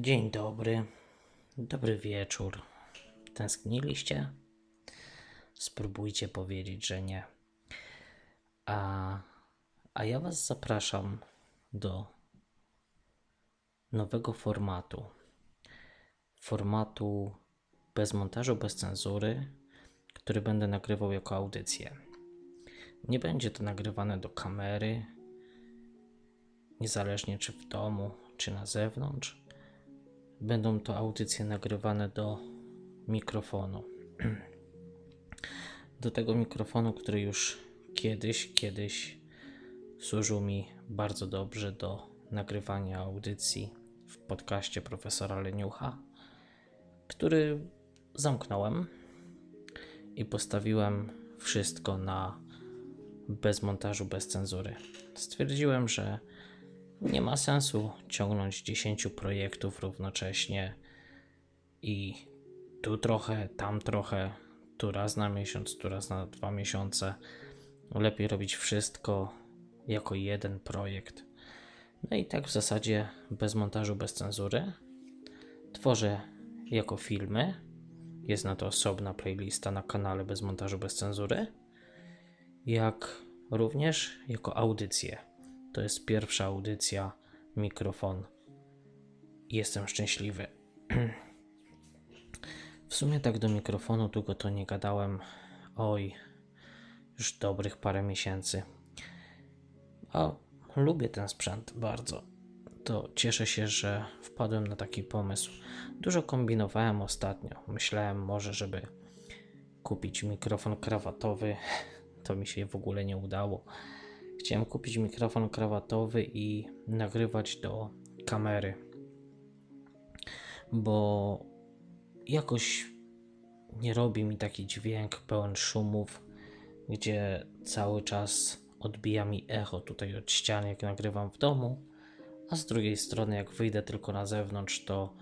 Dzień dobry, dobry wieczór. Tęskniliście? Spróbujcie powiedzieć, że nie. A, a ja Was zapraszam do nowego formatu. Formatu bez montażu, bez cenzury, który będę nagrywał jako audycję. Nie będzie to nagrywane do kamery, niezależnie czy w domu, czy na zewnątrz Będą to audycje nagrywane do mikrofonu. Do tego mikrofonu, który już kiedyś, kiedyś służył mi bardzo dobrze do nagrywania audycji w podcaście profesora Leniucha, który zamknąłem i postawiłem wszystko na bez montażu, bez cenzury. Stwierdziłem, że nie ma sensu ciągnąć 10 projektów równocześnie i tu trochę, tam trochę, tu raz na miesiąc, tu raz na dwa miesiące. Lepiej robić wszystko jako jeden projekt. No i tak w zasadzie bez montażu, bez cenzury. Tworzę jako filmy. Jest na to osobna playlista na kanale bez montażu, bez cenzury. Jak również jako audycje to jest pierwsza audycja, mikrofon. Jestem szczęśliwy. W sumie tak do mikrofonu długo to nie gadałem. Oj, już dobrych parę miesięcy. A lubię ten sprzęt bardzo. To cieszę się, że wpadłem na taki pomysł. Dużo kombinowałem ostatnio. Myślałem może, żeby kupić mikrofon krawatowy. To mi się w ogóle nie udało. Chciałem kupić mikrofon krawatowy i nagrywać do kamery, bo jakoś nie robi mi taki dźwięk pełen szumów, gdzie cały czas odbija mi echo tutaj od ściany, jak nagrywam w domu, a z drugiej strony, jak wyjdę tylko na zewnątrz, to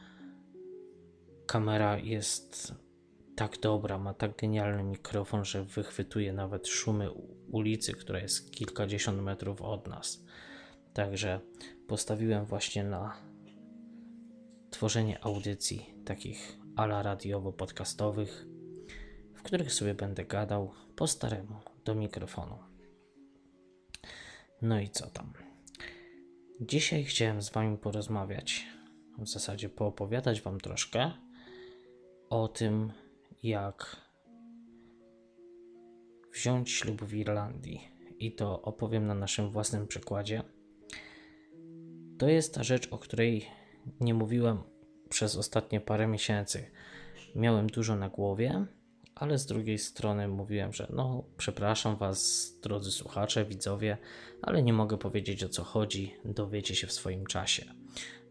kamera jest tak dobra, ma tak genialny mikrofon, że wychwytuje nawet szumy ulicy, która jest kilkadziesiąt metrów od nas. Także postawiłem właśnie na tworzenie audycji takich ala radiowo-podcastowych, w których sobie będę gadał po staremu do mikrofonu. No i co tam? Dzisiaj chciałem z Wami porozmawiać, w zasadzie poopowiadać Wam troszkę o tym, jak wziąć ślub w Irlandii. I to opowiem na naszym własnym przykładzie. To jest ta rzecz, o której nie mówiłem przez ostatnie parę miesięcy. Miałem dużo na głowie, ale z drugiej strony mówiłem, że no, przepraszam Was, drodzy słuchacze, widzowie, ale nie mogę powiedzieć o co chodzi, dowiecie się w swoim czasie.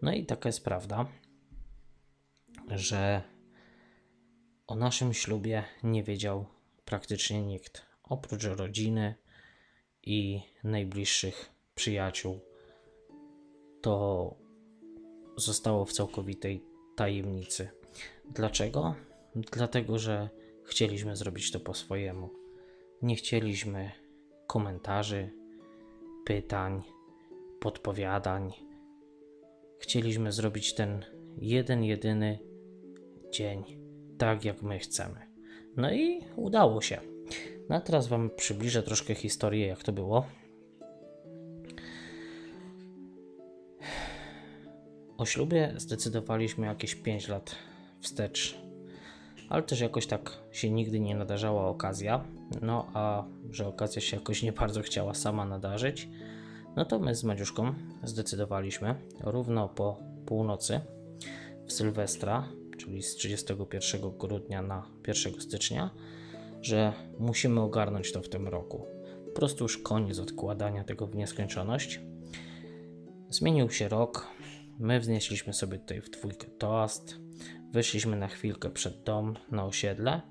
No i taka jest prawda, że o naszym ślubie nie wiedział praktycznie nikt, oprócz rodziny i najbliższych przyjaciół. To zostało w całkowitej tajemnicy. Dlaczego? Dlatego, że chcieliśmy zrobić to po swojemu. Nie chcieliśmy komentarzy, pytań, podpowiadań. Chcieliśmy zrobić ten jeden, jedyny dzień tak, jak my chcemy. No i udało się. No a teraz Wam przybliżę troszkę historię, jak to było. O ślubie zdecydowaliśmy jakieś 5 lat wstecz. ale też jakoś tak się nigdy nie nadarzała okazja. No a że okazja się jakoś nie bardzo chciała sama nadarzyć, no to my z Madziuszką zdecydowaliśmy równo po północy w Sylwestra, czyli z 31 grudnia na 1 stycznia, że musimy ogarnąć to w tym roku. Po prostu już koniec odkładania tego w nieskończoność. Zmienił się rok. My wznieśliśmy sobie tutaj w dwójkę toast. Wyszliśmy na chwilkę przed dom na osiedle.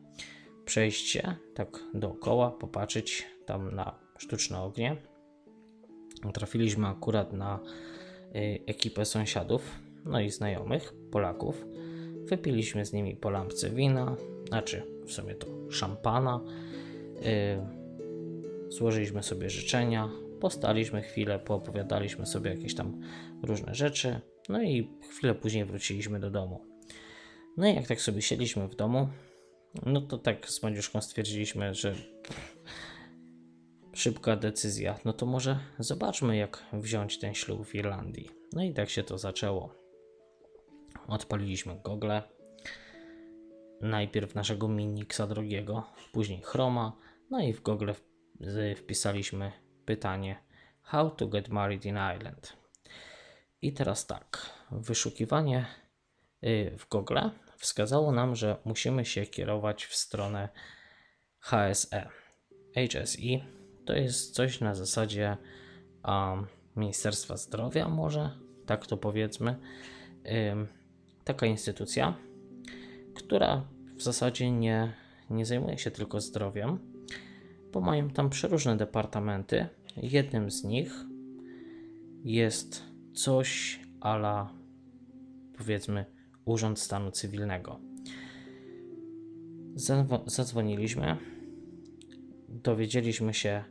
Przejść się tak dookoła, popatrzeć tam na sztuczne ognie. Trafiliśmy akurat na y, ekipę sąsiadów, no i znajomych, Polaków. Wypiliśmy z nimi po lampce wina, znaczy w sumie to szampana. Yy, złożyliśmy sobie życzenia, postaliśmy chwilę, poopowiadaliśmy sobie jakieś tam różne rzeczy, no i chwilę później wróciliśmy do domu. No i jak tak sobie siedliśmy w domu, no to tak z Madziuszką stwierdziliśmy, że szybka decyzja, no to może zobaczmy jak wziąć ten ślub w Irlandii. No i tak się to zaczęło. Odpaliliśmy Google, najpierw naszego Minixa drogiego, później Chroma, no i w Google wpisaliśmy pytanie How to get married in Ireland. I teraz tak, wyszukiwanie y, w Google wskazało nam, że musimy się kierować w stronę HSE. HSE to jest coś na zasadzie um, Ministerstwa Zdrowia, może tak to powiedzmy. Um, taka instytucja, która w zasadzie nie, nie zajmuje się tylko zdrowiem, bo mają tam przeróżne departamenty. Jednym z nich jest coś ala powiedzmy Urząd Stanu Cywilnego. Zadzwoniliśmy, dowiedzieliśmy się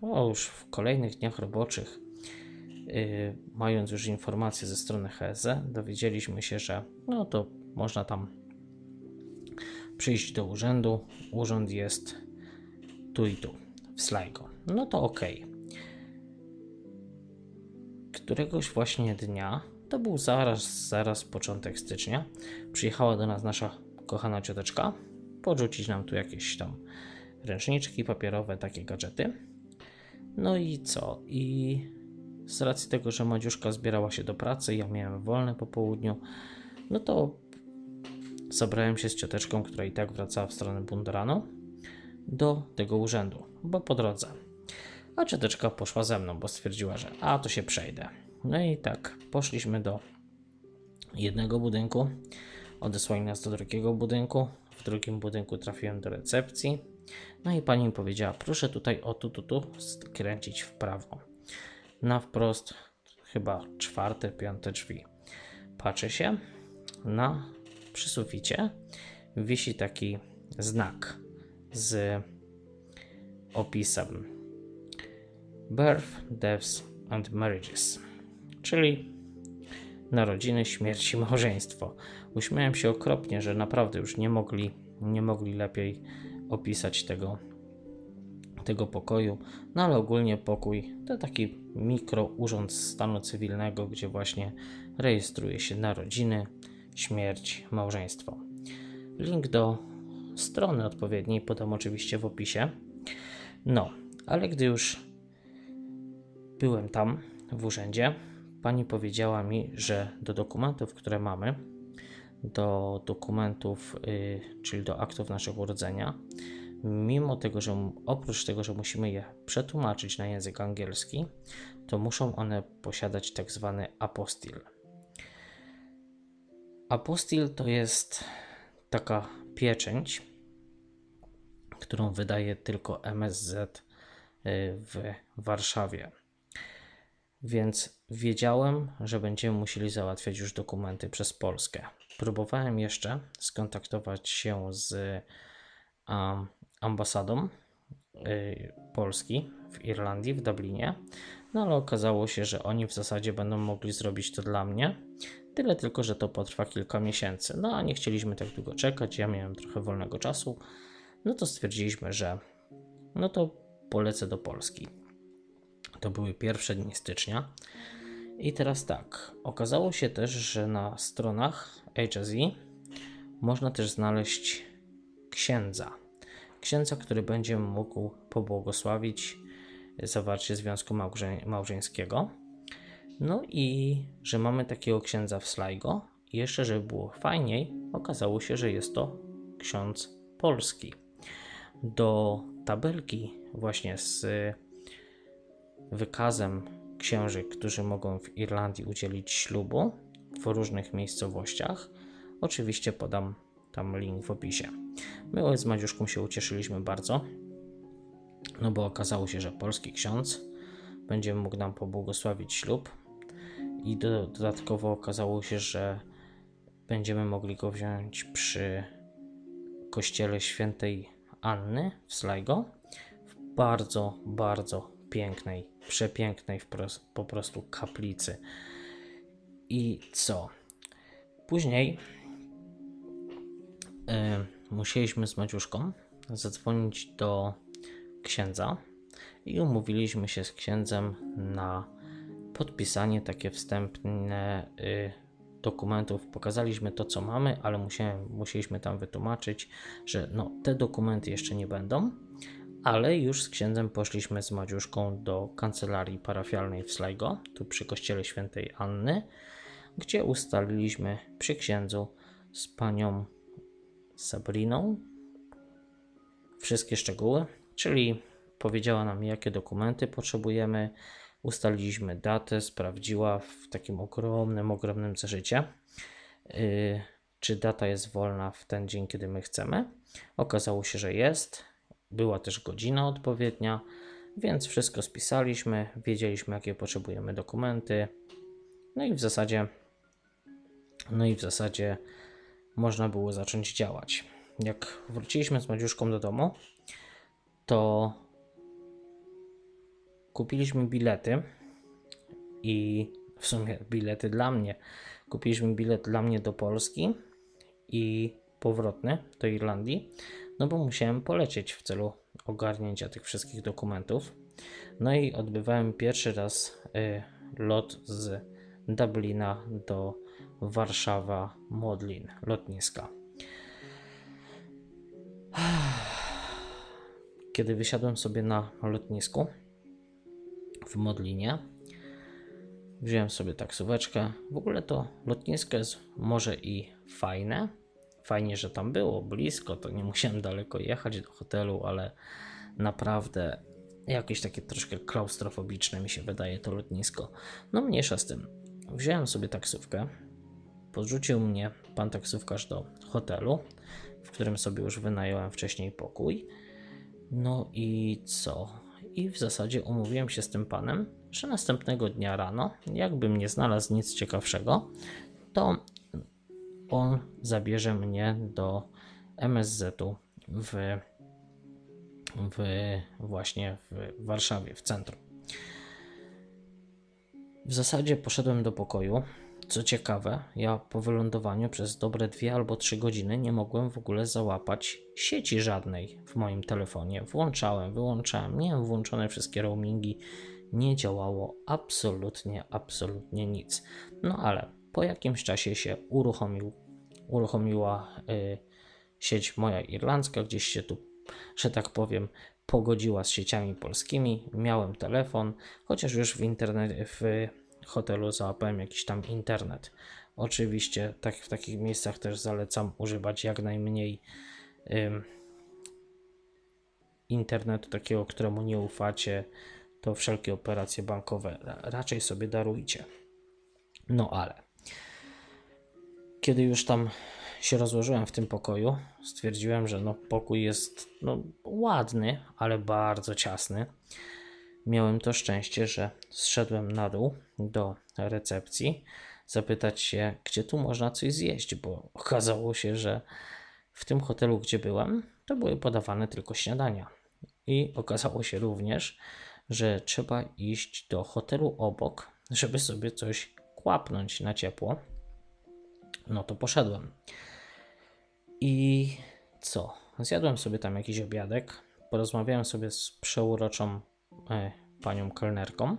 o, już w kolejnych dniach roboczych, mając już informacje ze strony HSE, dowiedzieliśmy się, że no to można tam przyjść do urzędu. Urząd jest tu i tu, w Sligo. No to ok. Któregoś właśnie dnia, to był zaraz, zaraz początek stycznia, przyjechała do nas nasza kochana cioteczka podrzucić nam tu jakieś tam ręczniczki papierowe, takie gadżety. No i co? I z racji tego, że Madziuszka zbierała się do pracy, ja miałem wolne po południu, no to zabrałem się z cioteczką, która i tak wracała w stronę Bunderanu, do tego urzędu, bo po drodze. A cioteczka poszła ze mną, bo stwierdziła, że a to się przejdę. No i tak, poszliśmy do jednego budynku, odesłali nas do drugiego budynku, w drugim budynku trafiłem do recepcji, no i pani mi powiedziała, proszę tutaj o tu, tu, tu skręcić w prawo. Na wprost chyba czwarte, piąte drzwi. Patrzę się na przy suficie wisi taki znak z opisem Birth, Deaths and Marriages, czyli narodziny, śmierć i małżeństwo. Uśmiałem się okropnie, że naprawdę już nie mogli, nie mogli lepiej opisać tego, tego pokoju. No ale ogólnie pokój to taki mikro urząd stanu cywilnego, gdzie właśnie rejestruje się narodziny, śmierć, małżeństwo. Link do strony odpowiedniej podam oczywiście w opisie. No, ale gdy już byłem tam w urzędzie, pani powiedziała mi, że do dokumentów, które mamy, do dokumentów, yy, czyli do aktów naszego urodzenia, mimo tego, że oprócz tego, że musimy je przetłumaczyć na język angielski, to muszą one posiadać tak zwany apostil. Apostil to jest taka pieczęć, którą wydaje tylko MSZ y, w Warszawie. Więc wiedziałem, że będziemy musieli załatwiać już dokumenty przez Polskę. Próbowałem jeszcze skontaktować się z um, ambasadą y, Polski w Irlandii, w Dublinie, no ale okazało się, że oni w zasadzie będą mogli zrobić to dla mnie. Tyle tylko, że to potrwa kilka miesięcy. No a nie chcieliśmy tak długo czekać, ja miałem trochę wolnego czasu. No to stwierdziliśmy, że no to polecę do Polski. To były pierwsze dni stycznia. I teraz tak, okazało się też, że na stronach HSE można też znaleźć księdza. Księdza, który będzie mógł pobłogosławić zawarcie związku małże małżeńskiego. No i że mamy takiego księdza w Sligo. I jeszcze, żeby było fajniej, okazało się, że jest to ksiądz polski. Do tabelki właśnie z wykazem księży, którzy mogą w Irlandii udzielić ślubu w różnych miejscowościach. Oczywiście podam tam link w opisie. My z Madziuszką się ucieszyliśmy bardzo, no bo okazało się, że polski ksiądz będzie mógł nam pobłogosławić ślub i do, dodatkowo okazało się, że będziemy mogli go wziąć przy kościele świętej Anny w Sligo w bardzo, bardzo pięknej, przepięknej po prostu kaplicy. I co? Później y, musieliśmy z Maciuszką zadzwonić do księdza i umówiliśmy się z księdzem na podpisanie takie wstępne y, dokumentów. Pokazaliśmy to, co mamy, ale musieliśmy tam wytłumaczyć, że no, te dokumenty jeszcze nie będą, ale już z księdzem poszliśmy z Madziuszką do kancelarii parafialnej w Sligo, tu przy kościele świętej Anny, gdzie ustaliliśmy przy księdzu z panią Sabriną wszystkie szczegóły, czyli powiedziała nam, jakie dokumenty potrzebujemy, ustaliliśmy datę, sprawdziła w takim ogromnym, ogromnym zeszycie, yy, czy data jest wolna w ten dzień, kiedy my chcemy. Okazało się, że jest. Była też godzina odpowiednia, więc wszystko spisaliśmy, wiedzieliśmy, jakie potrzebujemy dokumenty. No i w zasadzie, no i w zasadzie można było zacząć działać. Jak wróciliśmy z Madziuszką do domu, to kupiliśmy bilety i w sumie bilety dla mnie. Kupiliśmy bilet dla mnie do Polski i powrotny do Irlandii, no bo musiałem polecieć w celu ogarnięcia tych wszystkich dokumentów. No i odbywałem pierwszy raz y, lot z Dublina do Warszawa Modlin, lotniska. Kiedy wysiadłem sobie na lotnisku, w Modlinie. Wziąłem sobie taksóweczkę. W ogóle to lotnisko jest może i fajne. Fajnie, że tam było blisko, to nie musiałem daleko jechać do hotelu, ale naprawdę jakieś takie troszkę klaustrofobiczne mi się wydaje to lotnisko. No mniejsza z tym. Wziąłem sobie taksówkę. Podrzucił mnie pan taksówkarz do hotelu, w którym sobie już wynająłem wcześniej pokój. No i co? i w zasadzie umówiłem się z tym panem, że następnego dnia rano, jakbym nie znalazł nic ciekawszego, to on zabierze mnie do MSZ-u w, w właśnie w Warszawie, w centrum. W zasadzie poszedłem do pokoju, co ciekawe, ja po wylądowaniu przez dobre dwie albo trzy godziny nie mogłem w ogóle załapać sieci żadnej w moim telefonie. Włączałem, wyłączałem, miałem włączone wszystkie roamingi, nie działało absolutnie, absolutnie nic. No ale po jakimś czasie się uruchomił, uruchomiła y, sieć moja irlandzka, gdzieś się tu, że tak powiem, pogodziła z sieciami polskimi. Miałem telefon, chociaż już w internecie, w hotelu załapałem jakiś tam internet. Oczywiście tak, w takich miejscach też zalecam używać jak najmniej ym, internetu takiego, któremu nie ufacie, to wszelkie operacje bankowe raczej sobie darujcie. No ale kiedy już tam się rozłożyłem w tym pokoju, stwierdziłem, że no pokój jest no, ładny, ale bardzo ciasny miałem to szczęście, że zszedłem na dół do recepcji, zapytać się, gdzie tu można coś zjeść, bo okazało się, że w tym hotelu, gdzie byłem, to były podawane tylko śniadania. I okazało się również, że trzeba iść do hotelu obok, żeby sobie coś kłapnąć na ciepło. No to poszedłem. I co? Zjadłem sobie tam jakiś obiadek, porozmawiałem sobie z przeuroczą panią kelnerką.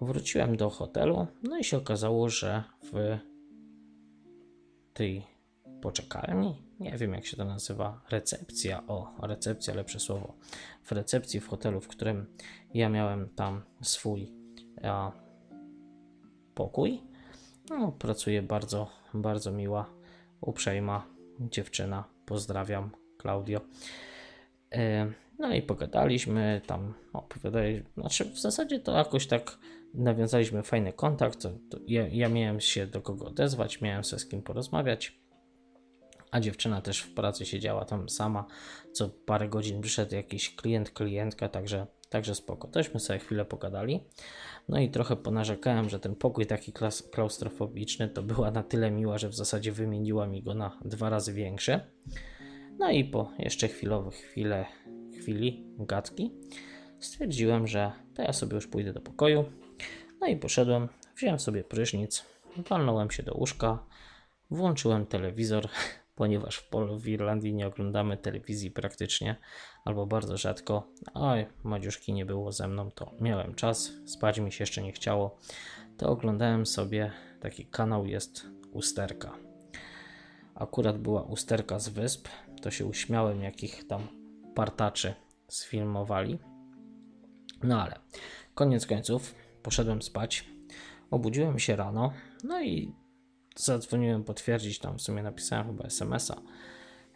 Wróciłem do hotelu, no i się okazało, że w tej poczekalni, nie wiem jak się to nazywa, recepcja, o, recepcja, lepsze słowo, w recepcji w hotelu, w którym ja miałem tam swój a, pokój. No, pracuje bardzo, bardzo miła, uprzejma dziewczyna. Pozdrawiam, Klaudio. E, no i pogadaliśmy, tam opowiadali, znaczy w zasadzie to jakoś tak nawiązaliśmy fajny kontakt. To, to ja, ja miałem się do kogo odezwać, miałem się z kim porozmawiać a dziewczyna też w pracy siedziała tam sama. Co parę godzin przyszedł jakiś klient, klientka, także, także spoko. Tośmy sobie chwilę pogadali. No i trochę ponarzekałem, że ten pokój taki klaustrofobiczny to była na tyle miła, że w zasadzie wymieniła mi go na dwa razy większy. No i po jeszcze chwilowych chwilę, chwili gadki stwierdziłem, że to ja sobie już pójdę do pokoju. No i poszedłem, wziąłem sobie prysznic, walnąłem się do łóżka, włączyłem telewizor, ponieważ w polu w Irlandii nie oglądamy telewizji praktycznie, albo bardzo rzadko. Oj, Madziuszki nie było ze mną, to miałem czas, spać mi się jeszcze nie chciało. To oglądałem sobie, taki kanał jest Usterka. Akurat była Usterka z Wysp, to się uśmiałem, jakich tam partaczy sfilmowali. No ale koniec końców poszedłem spać, obudziłem się rano, no i zadzwoniłem potwierdzić, tam w sumie napisałem chyba SMS-a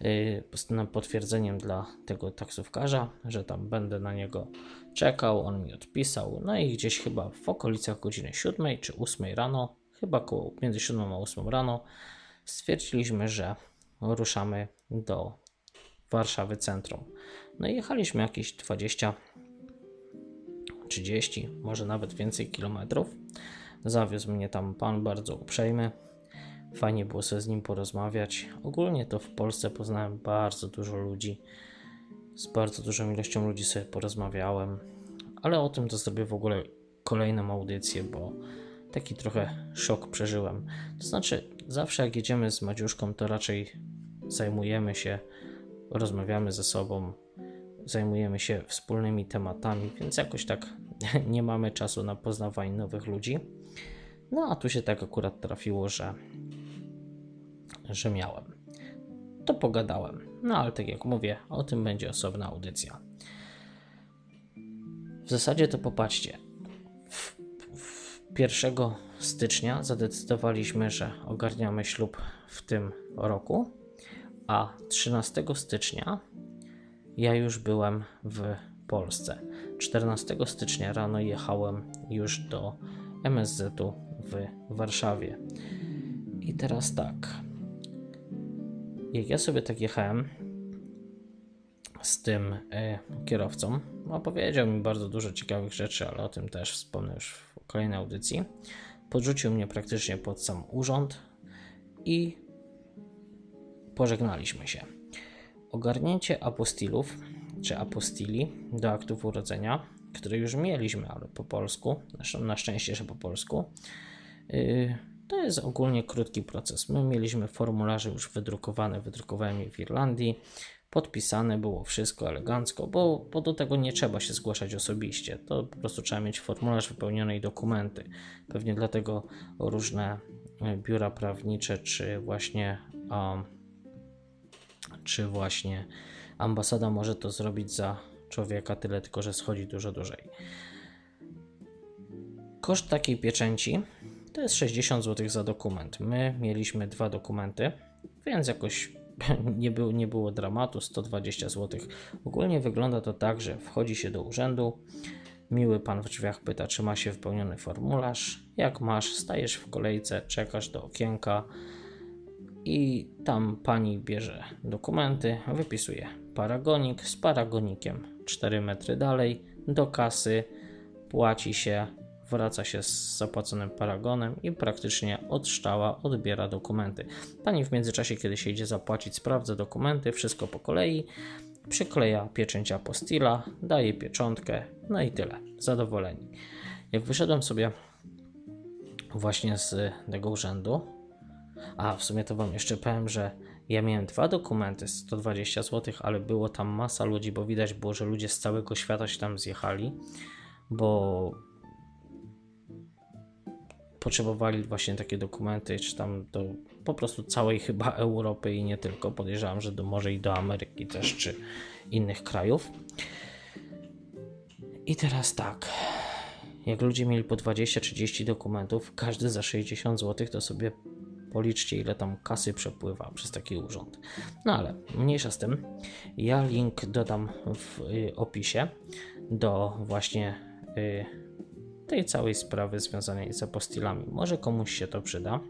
yy, potwierdzeniem dla tego taksówkarza, że tam będę na niego czekał, on mi odpisał, no i gdzieś chyba w okolicach godziny 7 czy 8 rano, chyba koło między 7 a 8 rano, stwierdziliśmy, że ruszamy do Warszawy centrum. No i jechaliśmy jakieś 20 30, może nawet więcej kilometrów. Zawiózł mnie tam pan bardzo uprzejmy. Fajnie było sobie z nim porozmawiać. Ogólnie to w Polsce poznałem bardzo dużo ludzi. Z bardzo dużą ilością ludzi sobie porozmawiałem. Ale o tym to zrobię w ogóle kolejną audycję, bo taki trochę szok przeżyłem. To znaczy, zawsze jak jedziemy z Madziuszką, to raczej zajmujemy się, rozmawiamy ze sobą, zajmujemy się wspólnymi tematami, więc jakoś tak nie mamy czasu na poznawanie nowych ludzi. No a tu się tak akurat trafiło, że że miałem. To pogadałem. No ale tak jak mówię, o tym będzie osobna audycja. W zasadzie to popatrzcie. W, w 1 stycznia zadecydowaliśmy, że ogarniamy ślub w tym roku, a 13 stycznia ja już byłem w Polsce. 14 stycznia rano jechałem już do MSZ-u w Warszawie. I teraz tak jak ja sobie tak jechałem z tym y, kierowcą, opowiedział mi bardzo dużo ciekawych rzeczy, ale o tym też wspomnę już w kolejnej audycji. Podrzucił mnie praktycznie pod sam urząd i pożegnaliśmy się. Ogarnięcie apostilów czy apostili do aktów urodzenia, które już mieliśmy, ale po polsku, na szczęście, że po polsku. Yy, to jest ogólnie krótki proces. My mieliśmy formularze już wydrukowane, wydrukowałem je w Irlandii, podpisane było wszystko elegancko, bo, bo do tego nie trzeba się zgłaszać osobiście. To po prostu trzeba mieć formularz wypełniony i dokumenty. Pewnie dlatego różne e, biura prawnicze, czy właśnie, um, czy właśnie ambasada może to zrobić za człowieka, tyle tylko, że schodzi dużo dłużej. Koszt takiej pieczęci to jest 60 zł za dokument. My mieliśmy dwa dokumenty, więc jakoś nie, było nie było dramatu, 120 zł. Ogólnie wygląda to tak, że wchodzi się do urzędu, miły pan w drzwiach pyta, czy ma się wypełniony formularz. Jak masz, stajesz w kolejce, czekasz do okienka i tam pani bierze dokumenty, wypisuje paragonik z paragonikiem 4 metry dalej do kasy, płaci się wraca się z zapłaconym paragonem i praktycznie od szczała odbiera dokumenty. Pani w międzyczasie, kiedy się idzie zapłacić, sprawdza dokumenty, wszystko po kolei, przykleja pieczęć apostila, daje pieczątkę, no i tyle. Zadowoleni. Jak wyszedłem sobie właśnie z tego urzędu, a w sumie to Wam jeszcze powiem, że ja miałem dwa dokumenty, 120 zł, ale było tam masa ludzi, bo widać było, że ludzie z całego świata się tam zjechali, bo potrzebowali właśnie takie dokumenty, czy tam do po prostu całej chyba Europy i nie tylko. Podejrzewam, że do, może i do Ameryki też, czy innych krajów. I teraz tak. Jak ludzie mieli po 20-30 dokumentów, każdy za 60 zł, to sobie policzcie, ile tam kasy przepływa przez taki urząd. No ale mniejsza z tym. Ja link dodam w y, opisie do właśnie y, tej całej sprawy związanej z apostilami. Może komuś się to przyda.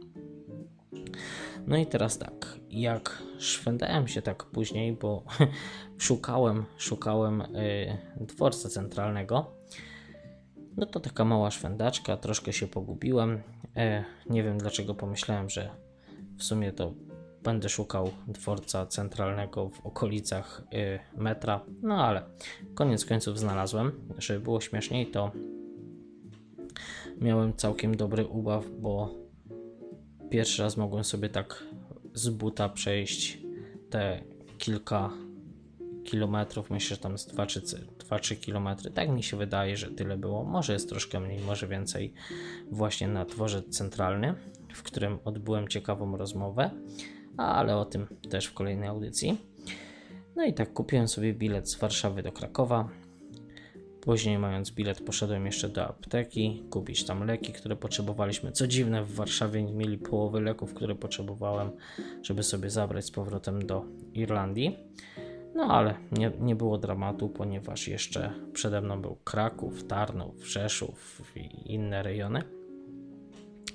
No i teraz tak, jak szwendałem się tak później, bo szukałem, szukałem y, dworca centralnego, no to taka mała szwendaczka, troszkę się pogubiłem. E, nie wiem dlaczego pomyślałem, że w sumie to będę szukał dworca centralnego w okolicach y, metra, no ale koniec końców znalazłem. Żeby było śmieszniej, to miałem całkiem dobry ubaw, bo pierwszy raz mogłem sobie tak z buta przejść te kilka kilometrów, myślę, że tam z 2-3 kilometry. Tak mi się wydaje, że tyle było. Może jest troszkę mniej, może więcej właśnie na dworzec centralny, w którym odbyłem ciekawą rozmowę, ale o tym też w kolejnej audycji. No i tak kupiłem sobie bilet z Warszawy do Krakowa. Później, mając bilet, poszedłem jeszcze do apteki kupić tam leki, które potrzebowaliśmy. Co dziwne, w Warszawie nie mieli połowy leków, które potrzebowałem, żeby sobie zabrać z powrotem do Irlandii. No ale nie, nie było dramatu, ponieważ jeszcze przede mną był Kraków, Tarnów, Rzeszów i inne rejony.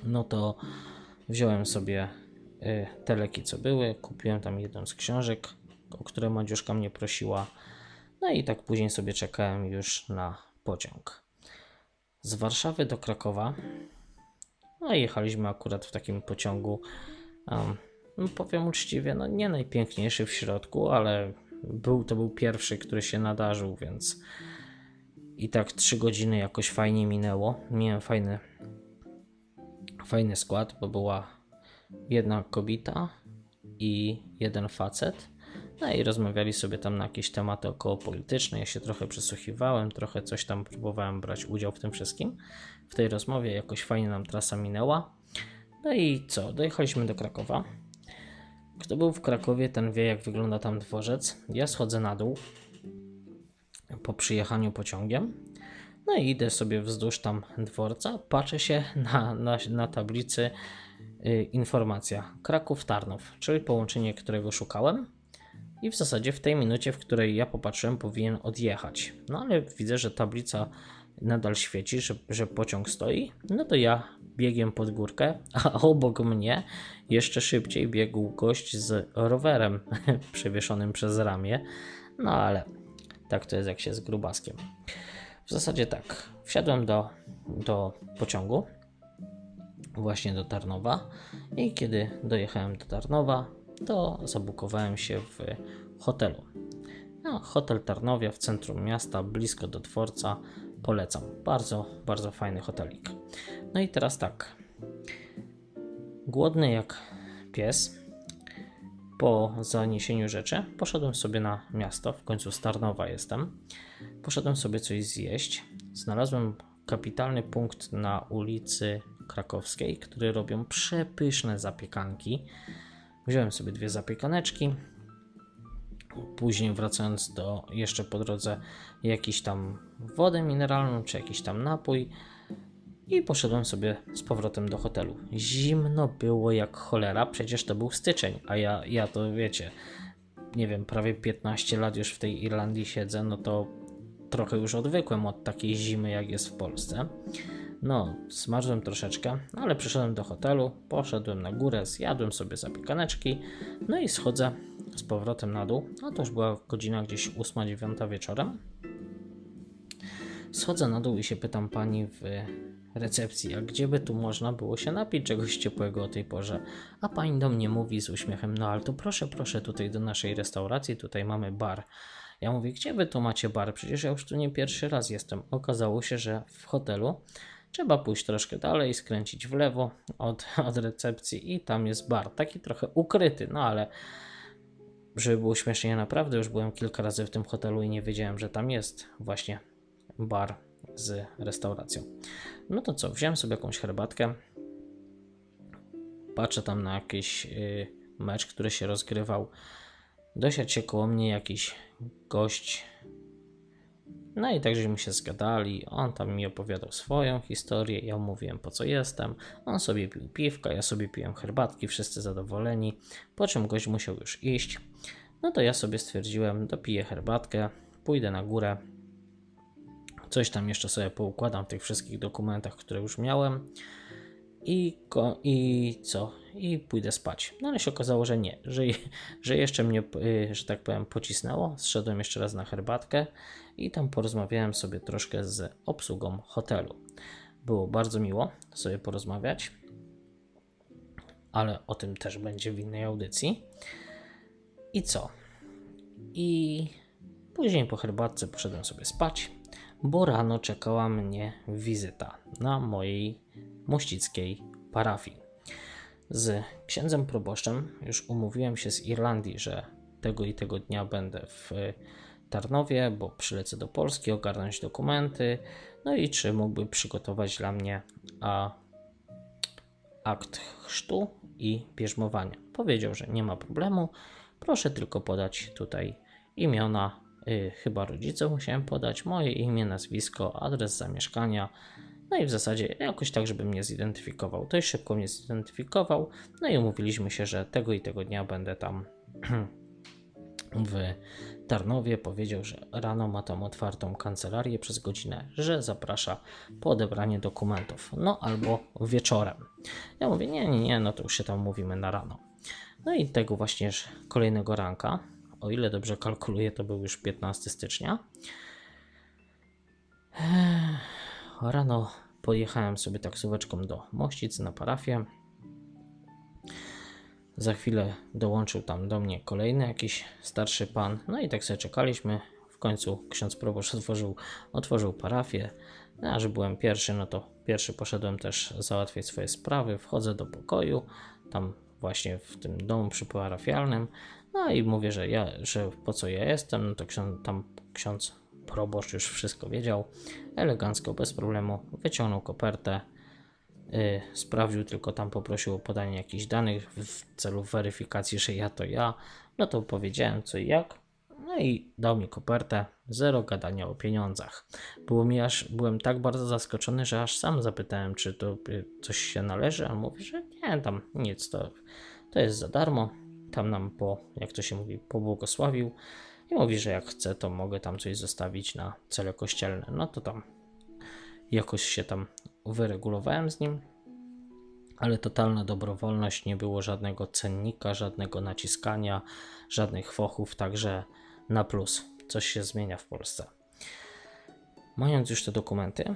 No to wziąłem sobie y, te leki, co były, kupiłem tam jedną z książek, o które Madziuszka mnie prosiła. No i tak później sobie czekałem już na pociąg. Z Warszawy do Krakowa. No jechaliśmy akurat w takim pociągu. Um, no powiem uczciwie, no nie najpiękniejszy w środku, ale był, to był pierwszy, który się nadarzył, więc i tak 3 godziny jakoś fajnie minęło. Miałem fajny, fajny skład, bo była jedna kobieta i jeden facet. No i rozmawiali sobie tam na jakieś tematy około polityczne. Ja się trochę przysłuchiwałem, trochę coś tam próbowałem brać udział w tym wszystkim. W tej rozmowie jakoś fajnie nam trasa minęła. No i co? Dojechaliśmy do Krakowa. Kto był w Krakowie, ten wie, jak wygląda tam dworzec. Ja schodzę na dół po przyjechaniu pociągiem. No i idę sobie wzdłuż tam dworca. Patrzę się na, na, na tablicy y, informacja Kraków-Tarnów, czyli połączenie, którego szukałem. I w zasadzie w tej minucie, w której ja popatrzyłem, powinien odjechać. No ale widzę, że tablica nadal świeci, że, że pociąg stoi. No to ja biegiem pod górkę, a obok mnie jeszcze szybciej biegł gość z rowerem przewieszonym przez ramię. No ale tak to jest jak się z grubaskiem. W zasadzie tak, wsiadłem do, do pociągu, właśnie do Tarnowa i kiedy dojechałem do Tarnowa, to zabukowałem się w hotelu. No, hotel Tarnowia w centrum miasta, blisko do dworca, polecam. Bardzo, bardzo fajny hotelik. No i teraz tak. Głodny jak pies. Po zaniesieniu rzeczy poszedłem sobie na miasto, w końcu z Tarnowa jestem. Poszedłem sobie coś zjeść. Znalazłem kapitalny punkt na ulicy Krakowskiej, który robią przepyszne zapiekanki. Wziąłem sobie dwie zapiekaneczki. Później wracając do jeszcze po drodze jakiś tam wodę mineralną czy jakiś tam napój i poszedłem sobie z powrotem do hotelu. Zimno było jak cholera, przecież to był styczeń, a ja, ja to wiecie, nie wiem, prawie 15 lat już w tej Irlandii siedzę, no to trochę już odwykłem od takiej zimy, jak jest w Polsce. No, smażyłem troszeczkę, ale przyszedłem do hotelu, poszedłem na górę, zjadłem sobie zapiekaneczki, no i schodzę z powrotem na dół. No to już była godzina gdzieś 8-9 wieczorem. Schodzę na dół i się pytam pani w recepcji, a gdzie by tu można było się napić czegoś ciepłego o tej porze? A pani do mnie mówi z uśmiechem, no ale to proszę, proszę tutaj do naszej restauracji, tutaj mamy bar. Ja mówię, gdzie wy tu macie bar? Przecież ja już tu nie pierwszy raz jestem. Okazało się, że w hotelu trzeba pójść troszkę dalej, skręcić w lewo od, od recepcji i tam jest bar. Taki trochę ukryty, no ale żeby było śmiesznie, naprawdę już byłem kilka razy w tym hotelu i nie wiedziałem, że tam jest właśnie bar z restauracją. No to co, wziąłem sobie jakąś herbatkę, patrzę tam na jakiś y, mecz, który się rozgrywał. Dosiadł się koło mnie jakiś gość. No i tak żeśmy się zgadali. On tam mi opowiadał swoją historię. Ja mówiłem po co jestem. On sobie pił piwka, ja sobie piłem herbatki, wszyscy zadowoleni. Po czym gość musiał już iść. No to ja sobie stwierdziłem, dopiję herbatkę, pójdę na górę. Coś tam jeszcze sobie poukładam w tych wszystkich dokumentach, które już miałem. I, I co? I pójdę spać. No ale się okazało, że nie, że, że jeszcze mnie, y, że tak powiem, pocisnęło. Zszedłem jeszcze raz na herbatkę i tam porozmawiałem sobie troszkę z obsługą hotelu. Było bardzo miło sobie porozmawiać, ale o tym też będzie w innej audycji. I co? I później po herbatce poszedłem sobie spać, bo rano czekała mnie wizyta na mojej mościckiej parafii. Z księdzem proboszczem już umówiłem się z Irlandii, że tego i tego dnia będę w Tarnowie, bo przylecę do Polski, ogarnąć dokumenty, no i czy mógłby przygotować dla mnie a, akt chrztu i bierzmowania. Powiedział, że nie ma problemu, proszę tylko podać tutaj imiona, y, chyba rodziców musiałem podać, moje imię, nazwisko, adres zamieszkania, no i w zasadzie jakoś tak, żeby mnie zidentyfikował. Dość szybko mnie zidentyfikował, no i umówiliśmy się, że tego i tego dnia będę tam w Tarnowie. Powiedział, że rano ma tam otwartą kancelarię przez godzinę, że zaprasza po odebranie dokumentów. No albo wieczorem. Ja mówię, nie, nie, nie, no to już się tam mówimy na rano. No i tego właśnie kolejnego ranka, o ile dobrze kalkuluję, to był już 15 stycznia. Rano pojechałem sobie taksóweczką do Mościc na parafię. Za chwilę dołączył tam do mnie kolejny jakiś starszy pan. No i tak sobie czekaliśmy. W końcu ksiądz proboszcz otworzył, otworzył parafię. No, a że byłem pierwszy, no to pierwszy poszedłem też załatwiać swoje sprawy. Wchodzę do pokoju, tam właśnie w tym domu przyparafialnym. No i mówię, że ja, że po co ja jestem, no to ksiądz, tam ksiądz proboszcz już wszystko wiedział. Elegancko, bez problemu wyciągnął kopertę, yy, sprawdził, tylko tam poprosił o podanie jakichś danych w celu weryfikacji, że ja to ja. No to powiedziałem co i jak. No i dał mi kopertę, zero gadania o pieniądzach. Było mi aż, byłem tak bardzo zaskoczony, że aż sam zapytałem, czy to coś się należy, a mówi, że nie, tam nic, to, to jest za darmo. Tam nam po, jak to się mówi, pobłogosławił i mówi, że jak chcę, to mogę tam coś zostawić na cele kościelne. No to tam jakoś się tam wyregulowałem z nim, ale totalna dobrowolność, nie było żadnego cennika, żadnego naciskania, żadnych fochów, także na plus. Coś się zmienia w Polsce. Mając już te dokumenty,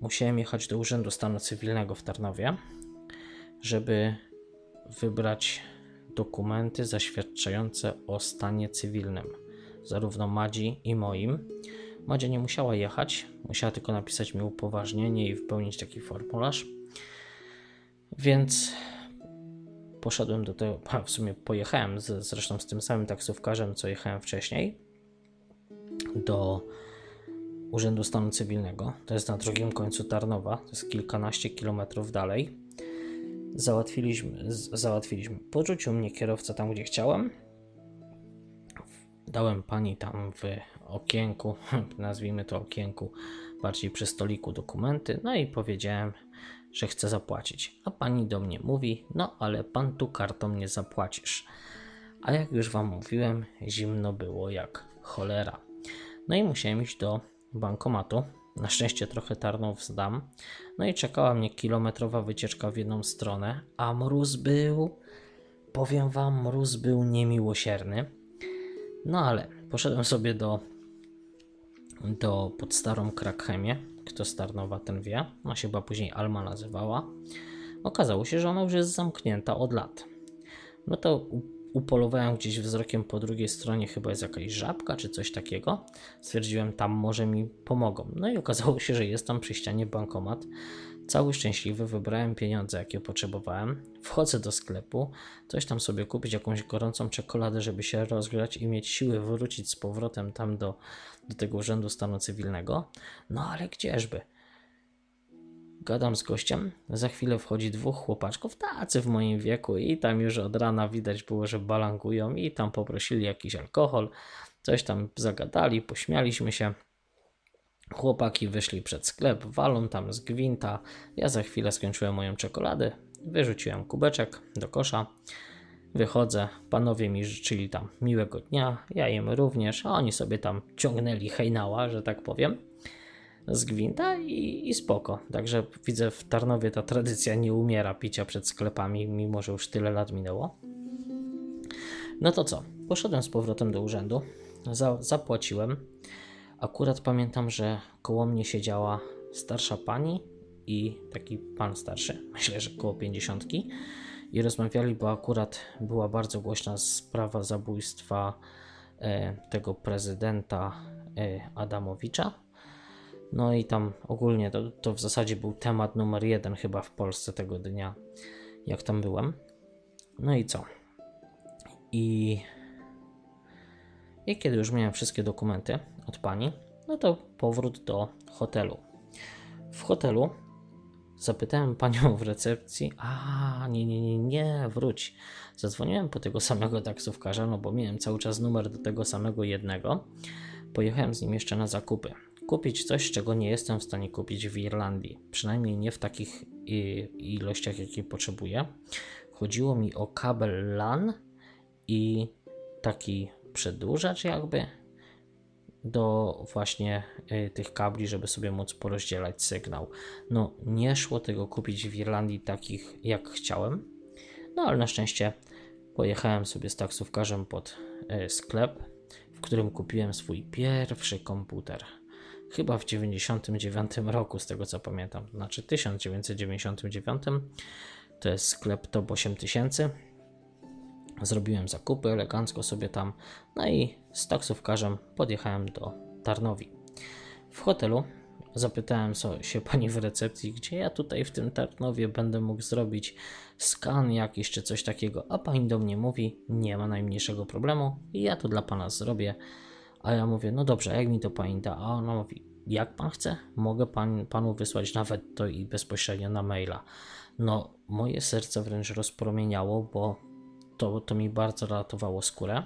musiałem jechać do Urzędu Stanu Cywilnego w Tarnowie, żeby wybrać dokumenty zaświadczające o stanie cywilnym, zarówno Madzi i moim. Madzia nie musiała jechać, musiała tylko napisać mi upoważnienie i wypełnić taki formularz. Więc poszedłem do tego, w sumie pojechałem z, zresztą z tym samym taksówkarzem, co jechałem wcześniej, do Urzędu Stanu Cywilnego. To jest na drugim końcu Tarnowa, to jest kilkanaście kilometrów dalej. Załatwiliśmy, załatwiliśmy. Podrzucił mnie kierowca tam, gdzie chciałem. Dałem pani tam w okienku, nazwijmy to okienku, bardziej przy stoliku dokumenty, no i powiedziałem, że chcę zapłacić. A pani do mnie mówi: No, ale pan tu kartą nie zapłacisz. A jak już wam mówiłem, zimno było jak cholera. No i musiałem iść do bankomatu. Na szczęście trochę Tarnów zdam. No i czekała mnie kilometrowa wycieczka w jedną stronę, a mróz był, powiem wam, mróz był niemiłosierny. No ale poszedłem sobie do, do pod starą Krakhemię. Kto z Tarnowa, ten wie. Ona się chyba później Alma nazywała. Okazało się, że ona już jest zamknięta od lat. No to upolowałem gdzieś wzrokiem po drugiej stronie, chyba jest jakaś żabka czy coś takiego. Stwierdziłem, tam może mi pomogą. No i okazało się, że jest tam przy ścianie bankomat. Cały szczęśliwy, wybrałem pieniądze, jakie potrzebowałem. Wchodzę do sklepu, coś tam sobie kupić, jakąś gorącą czekoladę, żeby się rozgrzać i mieć siły wrócić z powrotem tam do, do tego Urzędu Stanu Cywilnego. No ale gdzieżby? Gadam z gościem, za chwilę wchodzi dwóch chłopaczków, tacy w moim wieku i tam już od rana widać było, że balangują i tam poprosili jakiś alkohol, coś tam zagadali, pośmialiśmy się. Chłopaki wyszli przed sklep, walą tam z gwinta. Ja za chwilę skończyłem moją czekoladę, wyrzuciłem kubeczek do kosza. Wychodzę, panowie mi życzyli tam miłego dnia, ja im również, a oni sobie tam ciągnęli hejnała, że tak powiem, z gwinta i, i spoko. Także widzę w Tarnowie ta tradycja nie umiera picia przed sklepami, mimo że już tyle lat minęło. No to co? Poszedłem z powrotem do urzędu, za, zapłaciłem. Akurat pamiętam, że koło mnie siedziała starsza pani i taki pan starszy, myślę, że koło pięćdziesiątki i rozmawiali, bo akurat była bardzo głośna sprawa zabójstwa e, tego prezydenta e, Adamowicza. No i tam ogólnie to, to w zasadzie był temat numer jeden chyba w Polsce tego dnia, jak tam byłem. No i co? I, I kiedy już miałem wszystkie dokumenty od pani, no to powrót do hotelu. W hotelu Zapytałem panią w recepcji, a nie, nie, nie, nie, wróć. Zadzwoniłem po tego samego taksówkarza, no bo miałem cały czas numer do tego samego jednego. Pojechałem z nim jeszcze na zakupy. Kupić coś, czego nie jestem w stanie kupić w Irlandii. Przynajmniej nie w takich ilościach, jakie potrzebuję. Chodziło mi o kabel LAN i taki przedłużacz jakby do właśnie y, tych kabli, żeby sobie móc porozdzielać sygnał. No, nie szło tego kupić w Irlandii takich jak chciałem, no ale na szczęście pojechałem sobie z taksówkarzem pod y, sklep, w którym kupiłem swój pierwszy komputer. Chyba w 99 roku, z tego co pamiętam. Znaczy 1999 to jest sklep Top 8000 Zrobiłem zakupy elegancko sobie tam, no i z taksówkarzem podjechałem do Tarnowi. W hotelu zapytałem się pani w recepcji, gdzie ja tutaj w tym Tarnowie będę mógł zrobić skan jakiś czy coś takiego, a pani do mnie mówi, nie ma najmniejszego problemu ja to dla pana zrobię. A ja mówię, no dobrze, jak mi to pani da? A ona mówi, jak pan chce, mogę pan, panu wysłać nawet to i bezpośrednio na maila. No, moje serce wręcz rozpromieniało, bo to, to mi bardzo ratowało skórę,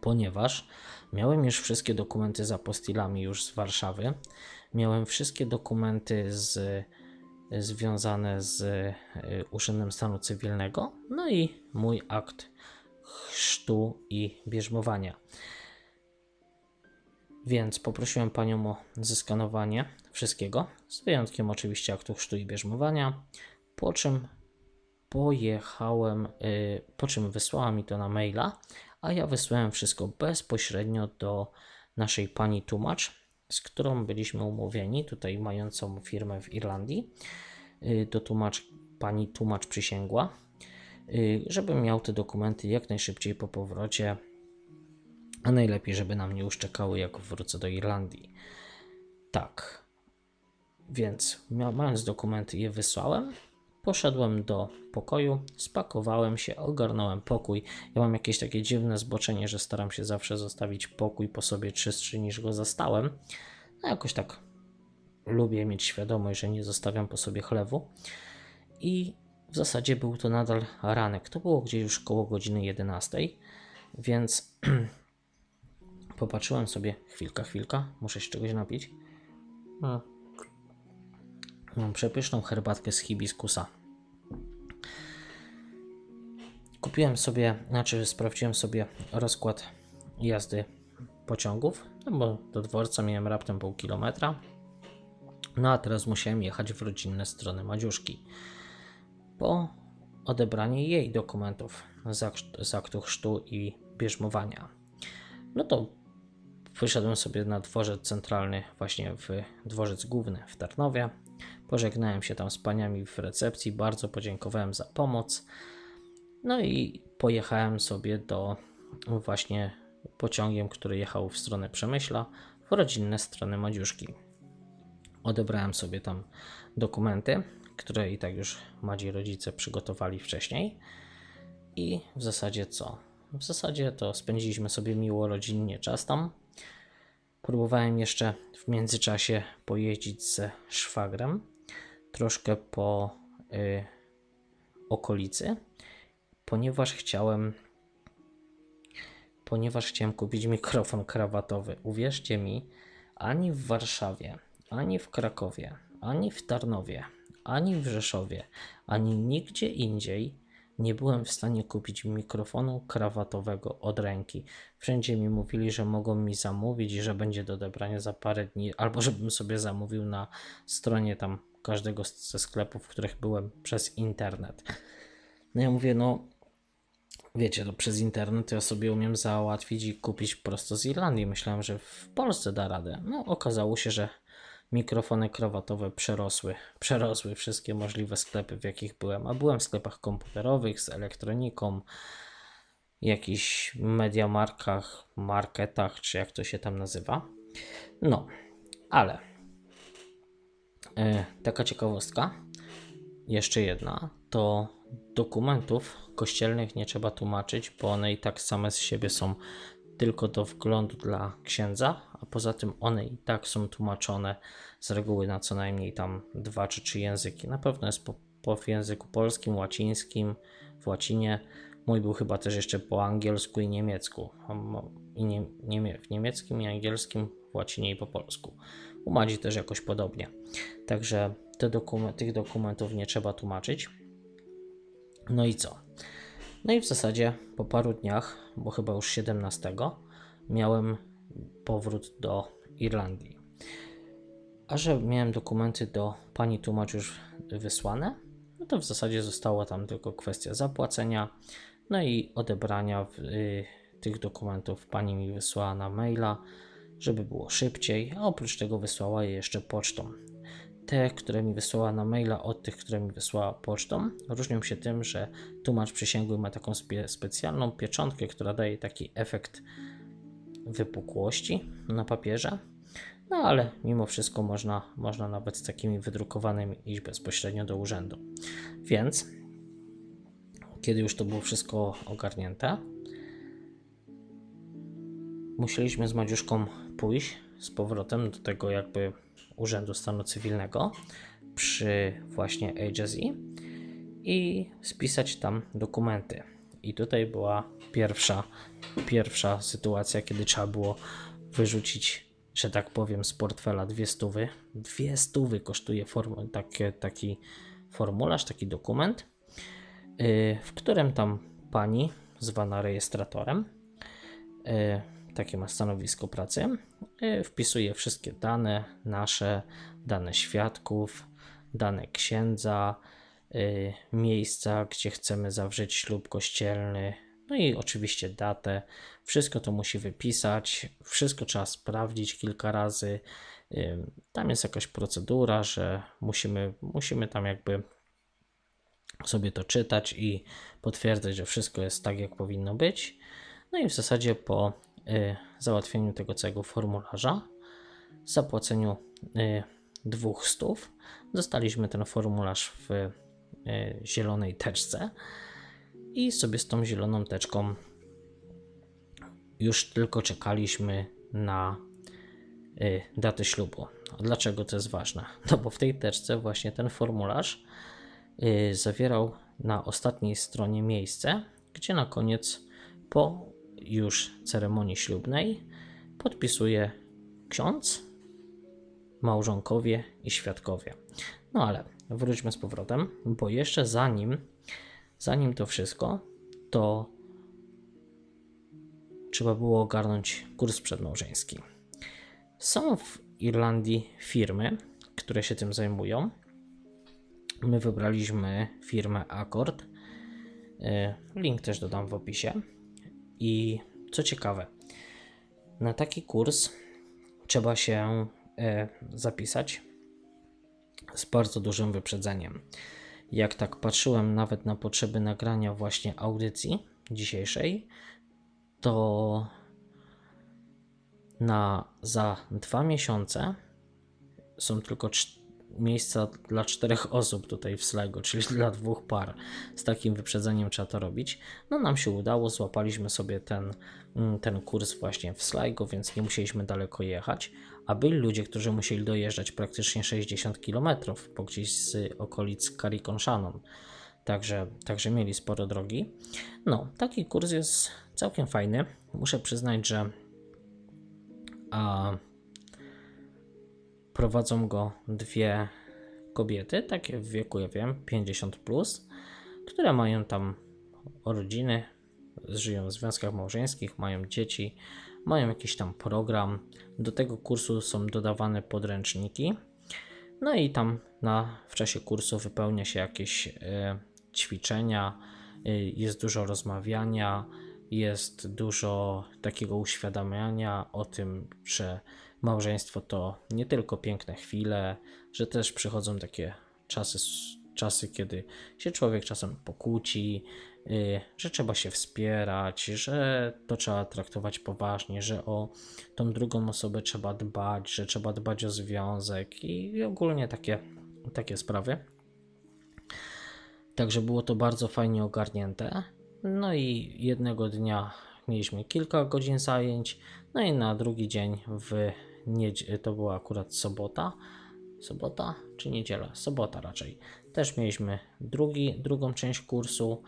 ponieważ miałem już wszystkie dokumenty z apostilami już z Warszawy, miałem wszystkie dokumenty z, związane z y, Urzędem Stanu Cywilnego, no i mój akt chrztu i bierzmowania. Więc poprosiłem panią o zeskanowanie wszystkiego, z wyjątkiem oczywiście aktu chrztu i bierzmowania, po czym pojechałem, y, po czym wysłała mi to na maila, a ja wysłałem wszystko bezpośrednio do naszej pani tłumacz, z którą byliśmy umówieni, tutaj mającą firmę w Irlandii, y, do tłumacz, pani tłumacz przysięgła, y, żebym miał te dokumenty jak najszybciej po powrocie, a najlepiej, żeby na mnie już czekały, jak wrócę do Irlandii. Tak. Więc mając dokumenty, je wysłałem. Poszedłem do pokoju, spakowałem się, ogarnąłem pokój. Ja mam jakieś takie dziwne zboczenie, że staram się zawsze zostawić pokój po sobie czystszy niż go zastałem. No jakoś tak lubię mieć świadomość, że nie zostawiam po sobie chlewu. I w zasadzie był to nadal ranek. To było gdzieś już koło godziny 11, więc popatrzyłem sobie, chwilka, chwilka, muszę się czegoś napić. No. Mam przepyszną herbatkę z hibiskusa. Kupiłem sobie, znaczy sprawdziłem sobie rozkład jazdy pociągów, no bo do dworca miałem raptem pół kilometra. No a teraz musiałem jechać w rodzinne strony Madziuszki. Po odebranie jej dokumentów z aktu chrztu i bierzmowania. No to wyszedłem sobie na dworzec centralny, właśnie w dworzec główny w Tarnowie. Pożegnałem się tam z paniami w recepcji, bardzo podziękowałem za pomoc. No i pojechałem sobie do właśnie pociągiem, który jechał w stronę Przemyśla, w rodzinne strony Madziuszki. Odebrałem sobie tam dokumenty, które i tak już Madzi rodzice przygotowali wcześniej. I w zasadzie co? W zasadzie to spędziliśmy sobie miło rodzinnie czas tam. Próbowałem jeszcze w międzyczasie pojeździć ze szwagrem troszkę po y, okolicy, ponieważ chciałem ponieważ chciałem kupić mikrofon krawatowy. Uwierzcie mi, ani w Warszawie, ani w Krakowie, ani w Tarnowie, ani w Rzeszowie, ani nigdzie indziej nie byłem w stanie kupić mikrofonu krawatowego od ręki. Wszędzie mi mówili, że mogą mi zamówić i że będzie do odebrania za parę dni, albo żebym sobie zamówił na stronie tam każdego ze sklepów, w których byłem przez internet. No ja mówię, no wiecie, to przez internet ja sobie umiem załatwić i kupić prosto z Irlandii. Myślałem, że w Polsce da radę. No okazało się, że mikrofony krawatowe przerosły, przerosły wszystkie możliwe sklepy, w jakich byłem. A byłem w sklepach komputerowych z elektroniką, jakichś mediamarkach, marketach, czy jak to się tam nazywa. No, ale yy, taka ciekawostka, jeszcze jedna, to dokumentów kościelnych nie trzeba tłumaczyć, bo one i tak same z siebie są tylko do wglądu dla księdza, a poza tym one i tak są tłumaczone z reguły na co najmniej tam dwa czy trzy języki. Na pewno jest po, po w języku polskim, łacińskim, w łacinie. Mój był chyba też jeszcze po angielsku i niemiecku. I nie, nie, w niemieckim i angielskim, w łacinie i po polsku. U Madzi też jakoś podobnie. Także te tych dokumentów nie trzeba tłumaczyć. No i co? No i w zasadzie po paru dniach, bo chyba już 17, miałem powrót do Irlandii. A że miałem dokumenty do pani tłumacz już wysłane, no to w zasadzie została tam tylko kwestia zapłacenia, no i odebrania y, tych dokumentów. Pani mi wysłała na maila, żeby było szybciej, a oprócz tego wysłała je jeszcze pocztą te, które mi wysłała na maila, od tych, które mi wysłała pocztą, różnią się tym, że tłumacz przysięgły ma taką spe specjalną pieczątkę, która daje taki efekt wypukłości na papierze. No ale mimo wszystko można, można nawet z takimi wydrukowanymi iść bezpośrednio do urzędu. Więc kiedy już to było wszystko ogarnięte, musieliśmy z Madziuszką pójść z powrotem do tego jakby Urzędu Stanu Cywilnego przy właśnie agency i spisać tam dokumenty. I tutaj była pierwsza, pierwsza sytuacja, kiedy trzeba było wyrzucić, że tak powiem, z portfela dwie stówy. Dwie stówy kosztuje form, taki, taki formularz, taki dokument, yy, w którym tam pani zwana rejestratorem yy, takie ma stanowisko pracy, y, wpisuje wszystkie dane nasze, dane świadków, dane księdza, y, miejsca, gdzie chcemy zawrzeć ślub kościelny, no i oczywiście datę. Wszystko to musi wypisać, wszystko trzeba sprawdzić kilka razy. Y, tam jest jakaś procedura, że musimy, musimy tam jakby sobie to czytać i potwierdzać, że wszystko jest tak, jak powinno być. No i w zasadzie po załatwieniu tego całego formularza, zapłaceniu y, dwóch stów, dostaliśmy ten formularz w y, zielonej teczce i sobie z tą zieloną teczką już tylko czekaliśmy na datę ślubu. Dlaczego to jest ważne? No bo w tej teczce właśnie ten formularz zawierał na ostatniej stronie miejsce, gdzie na koniec po już ceremonii ślubnej podpisuje ksiądz, małżonkowie i świadkowie. No ale wróćmy z powrotem, bo jeszcze zanim, zanim to wszystko, to trzeba było ogarnąć kurs przedmałżeński. Są w Irlandii firmy, które się tym zajmują. My wybraliśmy firmę Accord. E, link też dodam w opisie. I co ciekawe, na taki kurs trzeba się e, zapisać z bardzo dużym wyprzedzeniem. Jak tak patrzyłem nawet na potrzeby nagrania właśnie audycji dzisiejszej, to na za dwa miesiące są tylko miejsca dla czterech osób tutaj w Sligo, czyli dla dwóch par. Z takim wyprzedzeniem trzeba to robić. No nam się udało, złapaliśmy sobie ten, mm, ten kurs właśnie w Sligo, więc nie musieliśmy daleko jechać. A byli ludzie, którzy musieli dojeżdżać praktycznie 60 km, bo gdzieś z okolic Carrick-on-Shannon. Także, także mieli sporo drogi. No, taki kurs jest całkiem fajny. Muszę przyznać, że a, prowadzą go dwie kobiety, takie w wieku, ja wiem, 50, plus, które mają tam rodziny, żyją w związkach małżeńskich, mają dzieci, mają jakiś tam program. Do tego kursu są dodawane podręczniki. No i tam na, w czasie kursu wypełnia się jakieś y, ćwiczenia, y, jest dużo rozmawiania, jest dużo takiego uświadamiania o tym, że małżeństwo to nie tylko piękne chwile, że też przychodzą takie czasy, czasy kiedy się człowiek czasem pokłóci, y, że trzeba się wspierać, że to trzeba traktować poważnie, że o tą drugą osobę trzeba dbać, że trzeba dbać o związek i ogólnie takie, takie sprawy. Także było to bardzo fajnie ogarnięte. No i jednego dnia mieliśmy kilka godzin zajęć, no i na drugi dzień w to była akurat sobota. Sobota czy niedziela? Sobota raczej. Też mieliśmy drugi, drugą część kursu.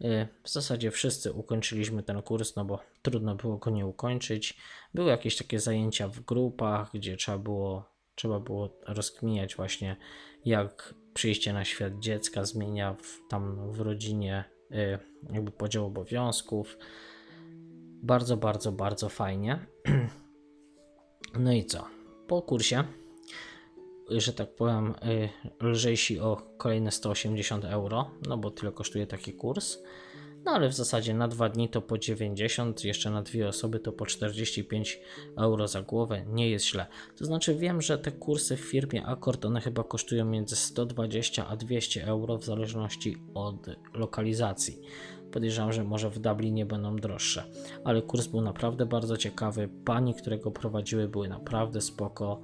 Y, w zasadzie wszyscy ukończyliśmy ten kurs, no bo trudno było go nie ukończyć. Były jakieś takie zajęcia w grupach, gdzie trzeba było, trzeba było rozkminiać właśnie, jak przyjście na świat dziecka zmienia w, tam w rodzinie y, jakby podział obowiązków. Bardzo, bardzo, bardzo fajnie. No i co? Po kursie, że tak powiem, y, lżejsi o kolejne 180 euro, no bo tyle kosztuje taki kurs. No ale w zasadzie na dwa dni to po 90, jeszcze na dwie osoby to po 45 euro za głowę. Nie jest źle. To znaczy wiem, że te kursy w firmie Akord one chyba kosztują między 120 a 200 euro w zależności od lokalizacji. Podejrzewam, że może w Dublinie będą droższe, ale kurs był naprawdę bardzo ciekawy. Pani, które go prowadziły, były naprawdę spoko.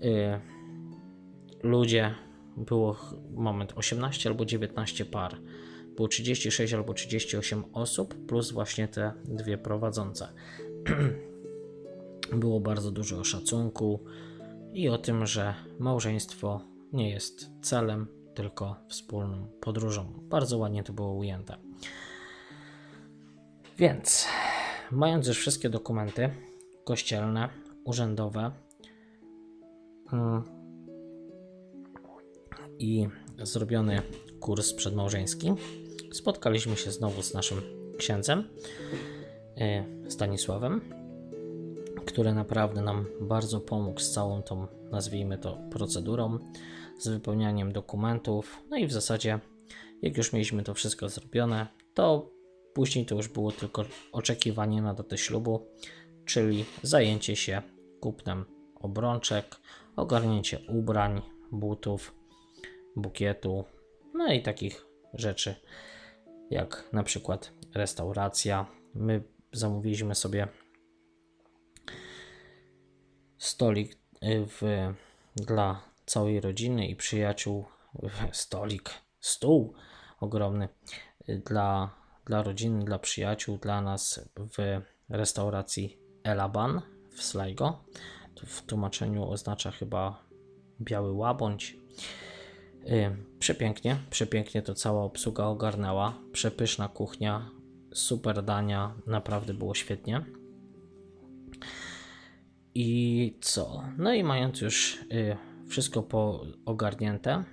Yy, ludzie, było moment 18 albo 19 par. Było 36 albo 38 osób, plus właśnie te dwie prowadzące. było bardzo dużo szacunku i o tym, że małżeństwo nie jest celem, tylko wspólną podróżą. Bardzo ładnie to było ujęte. Więc, mając już wszystkie dokumenty kościelne, urzędowe mm, i zrobiony kurs przedmałżeński, spotkaliśmy się znowu z naszym księdzem y, Stanisławem, który naprawdę nam bardzo pomógł z całą tą, nazwijmy to, procedurą, z wypełnianiem dokumentów. No i w zasadzie, jak już mieliśmy to wszystko zrobione, to później to już było tylko oczekiwanie na datę ślubu, czyli zajęcie się kupnem obrączek, ogarnięcie ubrań, butów, bukietu, no i takich rzeczy, jak na przykład restauracja. My zamówiliśmy sobie stolik y, w, dla całej rodziny i przyjaciół. Stolik, stół ogromny y, dla, dla rodziny, dla przyjaciół, dla nas w restauracji Elaban w Sligo. W tłumaczeniu oznacza chyba biały łabądź. Y, przepięknie, przepięknie to cała obsługa ogarnęła. Przepyszna kuchnia, super dania, naprawdę było świetnie. I co? No i mając już y, wszystko po ogarnięte,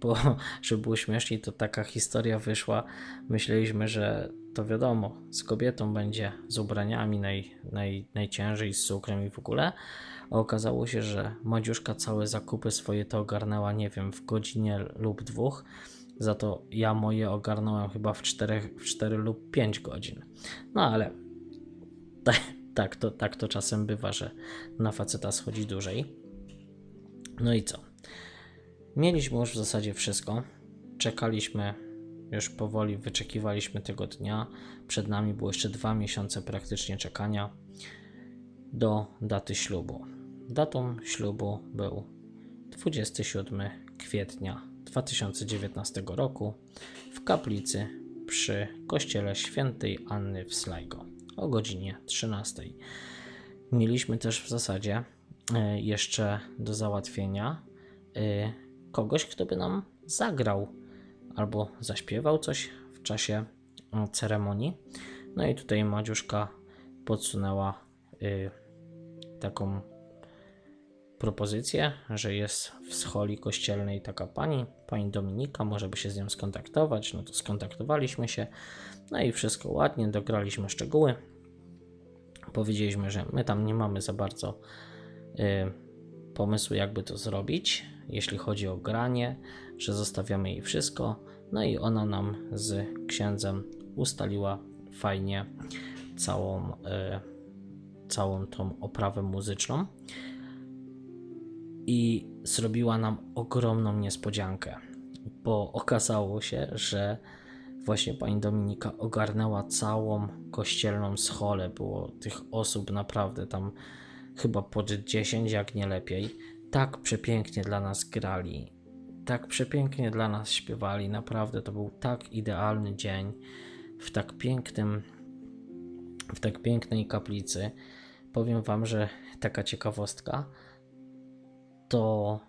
bo żeby było śmieszniej, to taka historia wyszła. Myśleliśmy, że to wiadomo, z kobietą będzie z ubraniami naj, naj, najciężej, z cukrem i w ogóle. A okazało się, że Madziuszka całe zakupy swoje to ogarnęła, nie wiem, w godzinie lub dwóch. Za to ja moje ogarnąłem chyba w 4, w 4 lub 5 godzin. No ale tak, tak, to, tak to czasem bywa, że na faceta schodzi dłużej. No i co? Mieliśmy już w zasadzie wszystko. Czekaliśmy już powoli, wyczekiwaliśmy tego dnia. Przed nami było jeszcze dwa miesiące praktycznie czekania do daty ślubu. Datą ślubu był 27 kwietnia 2019 roku w kaplicy przy kościele świętej Anny w Slajgo o godzinie 13. Mieliśmy też w zasadzie jeszcze do załatwienia e, kogoś, kto by nam zagrał albo zaśpiewał coś w czasie e, ceremonii. No i tutaj Madziuszka podsunęła taką propozycję, że jest w scholi kościelnej taka pani, pani Dominika, może by się z nią skontaktować. No to skontaktowaliśmy się, no i wszystko ładnie, dograliśmy szczegóły. Powiedzieliśmy, że my tam nie mamy za bardzo y, pomysłu, jakby to zrobić, jeśli chodzi o granie, że zostawiamy jej wszystko. No i ona nam z księdzem ustaliła fajnie całą, y, całą tą oprawę muzyczną i zrobiła nam ogromną niespodziankę, bo okazało się, że właśnie pani Dominika ogarnęła całą kościelną scholę. Było tych osób naprawdę tam chyba pod 10, jak nie lepiej. Tak przepięknie dla nas grali, tak przepięknie dla nas śpiewali. Naprawdę to był tak idealny dzień w tak pięknym, w tak pięknej kaplicy. Powiem Wam, że taka ciekawostka to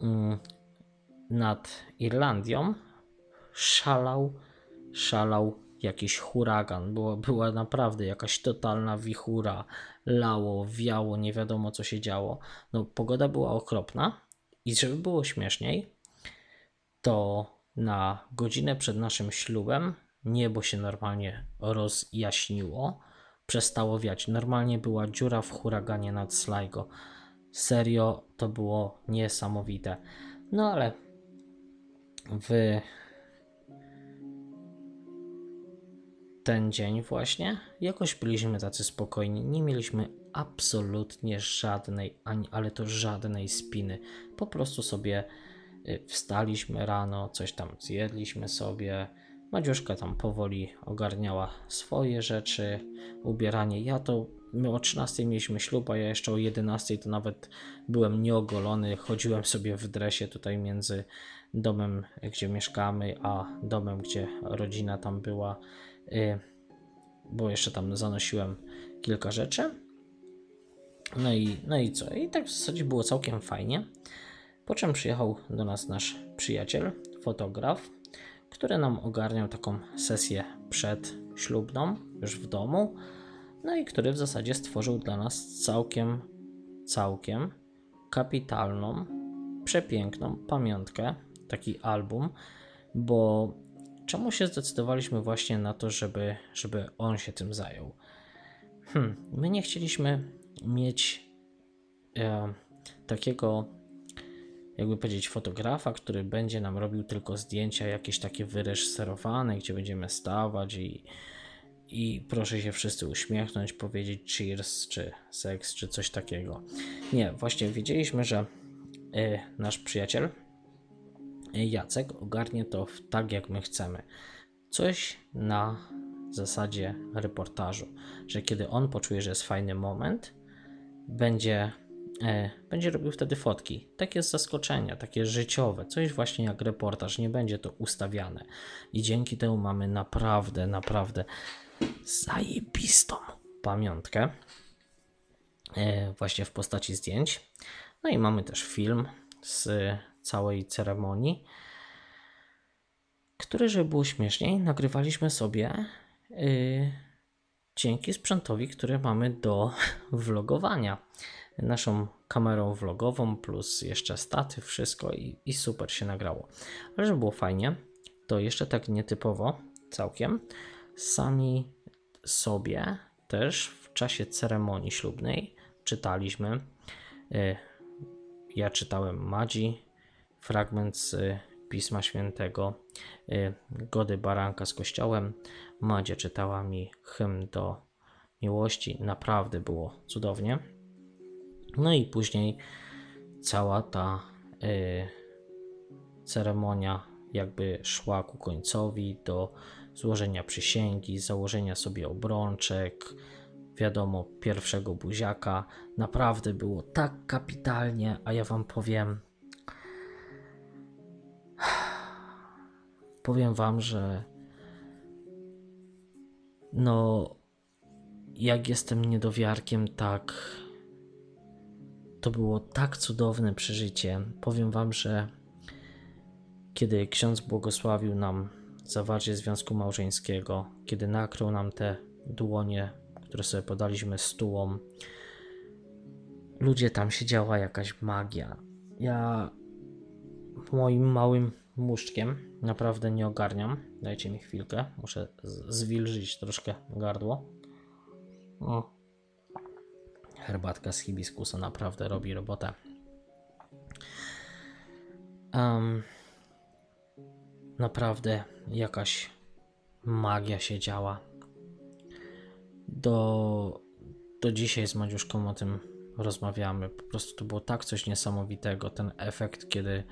mm, nad Irlandią szalał, szalał jakiś huragan. Było, była naprawdę jakaś totalna wichura. Lało, wiało, nie wiadomo co się działo. No, pogoda była okropna i żeby było śmieszniej, to na godzinę przed naszym ślubem niebo się normalnie rozjaśniło, przestało wiać. Normalnie była dziura w huraganie nad Sligo. Serio, to było niesamowite. No ale w ten dzień właśnie jakoś byliśmy tacy spokojni. Nie mieliśmy absolutnie żadnej, ani ale to żadnej spiny. Po prostu sobie y, wstaliśmy rano, coś tam zjedliśmy sobie. Madziuszka tam powoli ogarniała swoje rzeczy, ubieranie. Ja to my o 13 mieliśmy ślub, a ja jeszcze o 11 to nawet byłem nieogolony. Chodziłem sobie w dresie tutaj między domem, gdzie mieszkamy, a domem, gdzie rodzina tam była, bo jeszcze tam zanosiłem kilka rzeczy. No i, no i co? I tak w zasadzie było całkiem fajnie. Po czym przyjechał do nas nasz przyjaciel, fotograf, który nam ogarniał taką sesję przedślubną już w domu no i który w zasadzie stworzył dla nas całkiem, całkiem kapitalną, przepiękną pamiątkę, taki album, bo czemu się zdecydowaliśmy właśnie na to, żeby, żeby on się tym zajął? Hmm, my nie chcieliśmy mieć e, takiego, jakby powiedzieć, fotografa, który będzie nam robił tylko zdjęcia jakieś takie wyreżyserowane, gdzie będziemy stawać i i proszę się wszyscy uśmiechnąć, powiedzieć cheers, czy seks, czy coś takiego. Nie, właśnie wiedzieliśmy, że y, nasz przyjaciel Jacek ogarnie to tak, jak my chcemy. Coś na zasadzie reportażu, że kiedy on poczuje, że jest fajny moment, będzie, y, będzie robił wtedy fotki. Takie zaskoczenia, takie życiowe, coś właśnie jak reportaż, nie będzie to ustawiane. I dzięki temu mamy naprawdę, naprawdę zajebistą pamiątkę e, właśnie w postaci zdjęć. No i mamy też film z całej ceremonii, który, żeby było śmieszniej, nagrywaliśmy sobie yy, dzięki sprzętowi, który mamy do vlogowania. Naszą kamerą vlogową plus jeszcze staty, wszystko i, i super się nagrało. Ale żeby było fajnie, to jeszcze tak nietypowo całkiem sami sobie też w czasie ceremonii ślubnej czytaliśmy. Y, ja czytałem Madzi, fragment z Pisma Świętego, y, Gody Baranka z Kościołem. Madzie czytała mi hymn do miłości. Naprawdę było cudownie. No i później cała ta y, ceremonia jakby szła ku końcowi do złożenia przysięgi, założenia sobie obrączek, wiadomo, pierwszego buziaka. Naprawdę było tak kapitalnie, a ja wam powiem. Powiem wam, że no, jak jestem niedowiarkiem, tak. To było tak cudowne przeżycie. Powiem wam, że kiedy ksiądz błogosławił nam zawarcie związku małżeńskiego, kiedy nakrył nam te dłonie, które sobie podaliśmy stółom, ludzie tam się działa jakaś magia. Ja moim małym muszczkiem naprawdę nie ogarniam. Dajcie mi chwilkę, muszę zwilżyć troszkę gardło. O. Herbatka z hibiskusa naprawdę robi robotę. Um, naprawdę jakaś magia się działa. Do, do dzisiaj z Madziuszką o tym rozmawiamy. Po prostu to było tak coś niesamowitego. Ten efekt, kiedy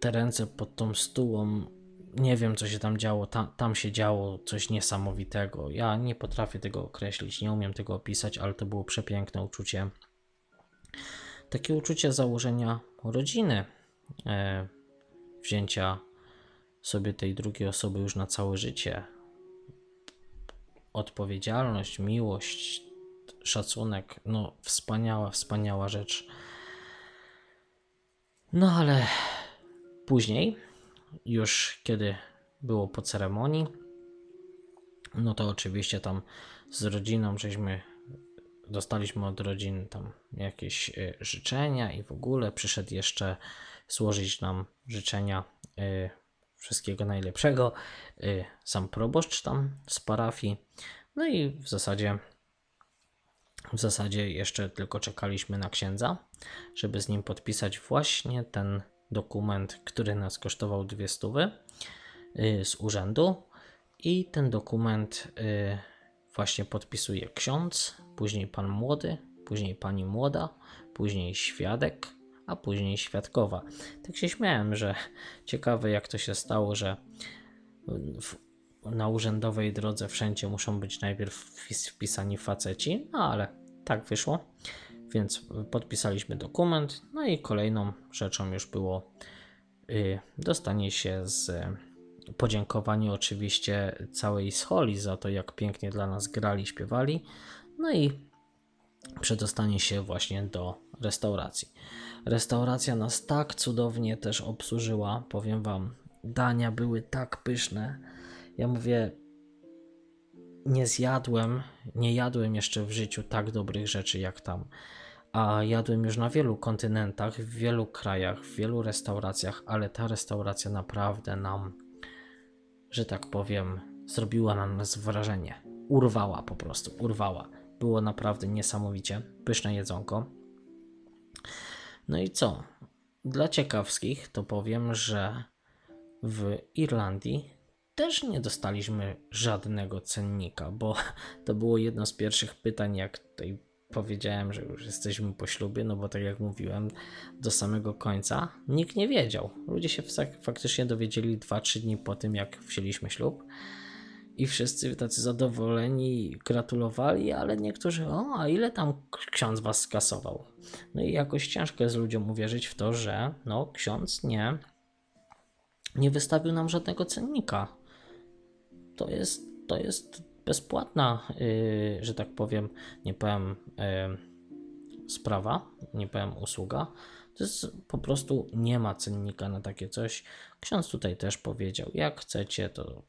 te ręce pod tą stułą, nie wiem co się tam działo, tam, tam się działo coś niesamowitego. Ja nie potrafię tego określić, nie umiem tego opisać, ale to było przepiękne uczucie. Takie uczucie założenia rodziny, e, wzięcia sobie tej drugiej osoby już na całe życie. Odpowiedzialność, miłość, szacunek, no wspaniała, wspaniała rzecz. No ale Później, już kiedy było po ceremonii, no to oczywiście tam z rodziną żeśmy dostaliśmy od rodzin tam jakieś y, życzenia i w ogóle przyszedł jeszcze złożyć nam życzenia y, wszystkiego najlepszego y, sam proboszcz tam z parafii. No i w zasadzie w zasadzie jeszcze tylko czekaliśmy na księdza, żeby z nim podpisać właśnie ten dokument, który nas kosztował dwie stówy y, z urzędu i ten dokument y, właśnie podpisuje ksiądz, później pan młody, później pani młoda, później świadek, a później świadkowa. Tak się śmiałem, że ciekawe jak to się stało, że w, na urzędowej drodze wszędzie muszą być najpierw wpisani faceci, no ale tak wyszło. Więc podpisaliśmy dokument, no i kolejną rzeczą już było y, dostanie się z podziękowanie oczywiście całej scholi za to, jak pięknie dla nas grali, śpiewali, no i przedostanie się właśnie do restauracji. Restauracja nas tak cudownie też obsłużyła, powiem Wam, dania były tak pyszne. Ja mówię, nie zjadłem, nie jadłem jeszcze w życiu tak dobrych rzeczy jak tam a jadłem już na wielu kontynentach, w wielu krajach, w wielu restauracjach, ale ta restauracja naprawdę nam, że tak powiem, zrobiła na nas wrażenie. Urwała po prostu, urwała. Było naprawdę niesamowicie pyszne jedzonko. No i co? Dla ciekawskich to powiem, że w Irlandii też nie dostaliśmy żadnego cennika, bo to było jedno z pierwszych pytań, jak tutaj powiedziałem, że już jesteśmy po ślubie, no bo tak jak mówiłem, do samego końca nikt nie wiedział. Ludzie się faktycznie dowiedzieli 2-3 dni po tym, jak wzięliśmy ślub. I wszyscy tacy zadowoleni, gratulowali, ale niektórzy, o, a ile tam ksiądz was skasował? No i jakoś ciężko jest ludziom uwierzyć w to, że no, ksiądz nie, nie wystawił nam żadnego cennika. To jest, to jest bezpłatna, yy, że tak powiem, nie powiem yy, sprawa, nie powiem usługa. To jest po prostu nie ma cennika na takie coś. Ksiądz tutaj też powiedział, jak chcecie, to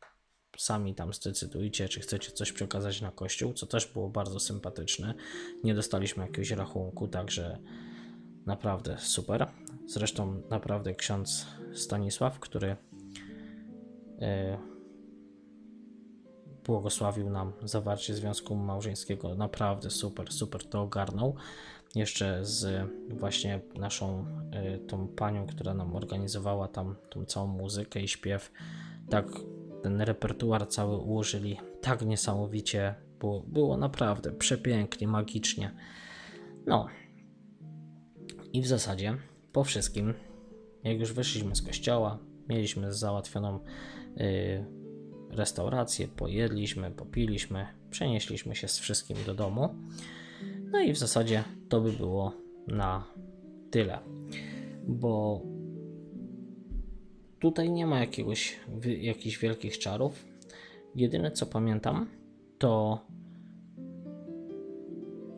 sami tam zdecydujcie, czy chcecie coś przekazać na kościół, co też było bardzo sympatyczne. Nie dostaliśmy jakiegoś rachunku, także naprawdę super. Zresztą naprawdę ksiądz Stanisław, który yy, błogosławił nam zawarcie związku małżeńskiego. Naprawdę super, super to ogarnął. Jeszcze z właśnie naszą y, tą panią, która nam organizowała tam tą całą muzykę i śpiew. Tak ten repertuar cały ułożyli tak niesamowicie. Było, było naprawdę przepięknie, magicznie. No. I w zasadzie po wszystkim, jak już wyszliśmy z kościoła, mieliśmy załatwioną yy, restaurację, pojedliśmy, popiliśmy, przenieśliśmy się z wszystkim do domu. No i w zasadzie to by było na tyle, bo tutaj nie ma jakiegoś, jakichś wielkich czarów. Jedyne co pamiętam, to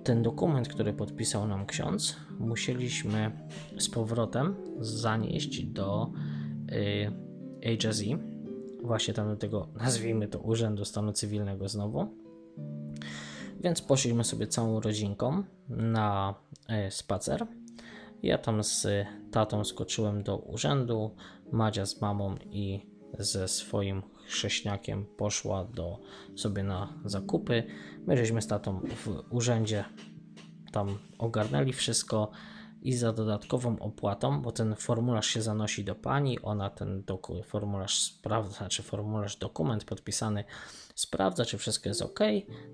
ten dokument, który podpisał nam ksiądz, musieliśmy z powrotem zanieść do y, HSE, właśnie tam do tego, nazwijmy to, Urzędu Stanu Cywilnego znowu. Więc poszliśmy sobie całą rodzinką na y, spacer. Ja tam z tatą skoczyłem do urzędu, Madzia z mamą i ze swoim chrześniakiem poszła do, sobie na zakupy. My żeśmy z tatą w urzędzie tam ogarnęli wszystko i za dodatkową opłatą, bo ten formularz się zanosi do pani, ona ten formularz sprawdza, znaczy formularz, dokument podpisany sprawdza, czy wszystko jest ok,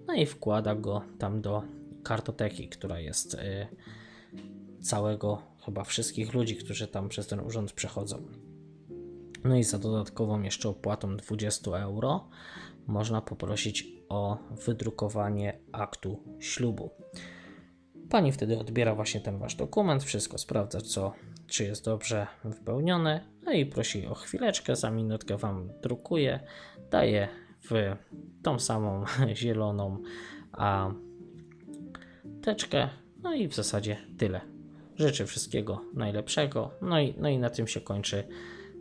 no i wkłada go tam do kartoteki, która jest y, całego, chyba wszystkich ludzi, którzy tam przez ten urząd przechodzą. No i za dodatkową jeszcze opłatą 20 euro można poprosić o wydrukowanie aktu ślubu. Pani wtedy odbiera właśnie ten wasz dokument, wszystko sprawdza, co, czy jest dobrze wypełnione, no i prosi o chwileczkę, za minutkę wam drukuje, daje w tą samą zieloną a teczkę, no i w zasadzie tyle. Życzę wszystkiego najlepszego, no i, no i na tym się kończy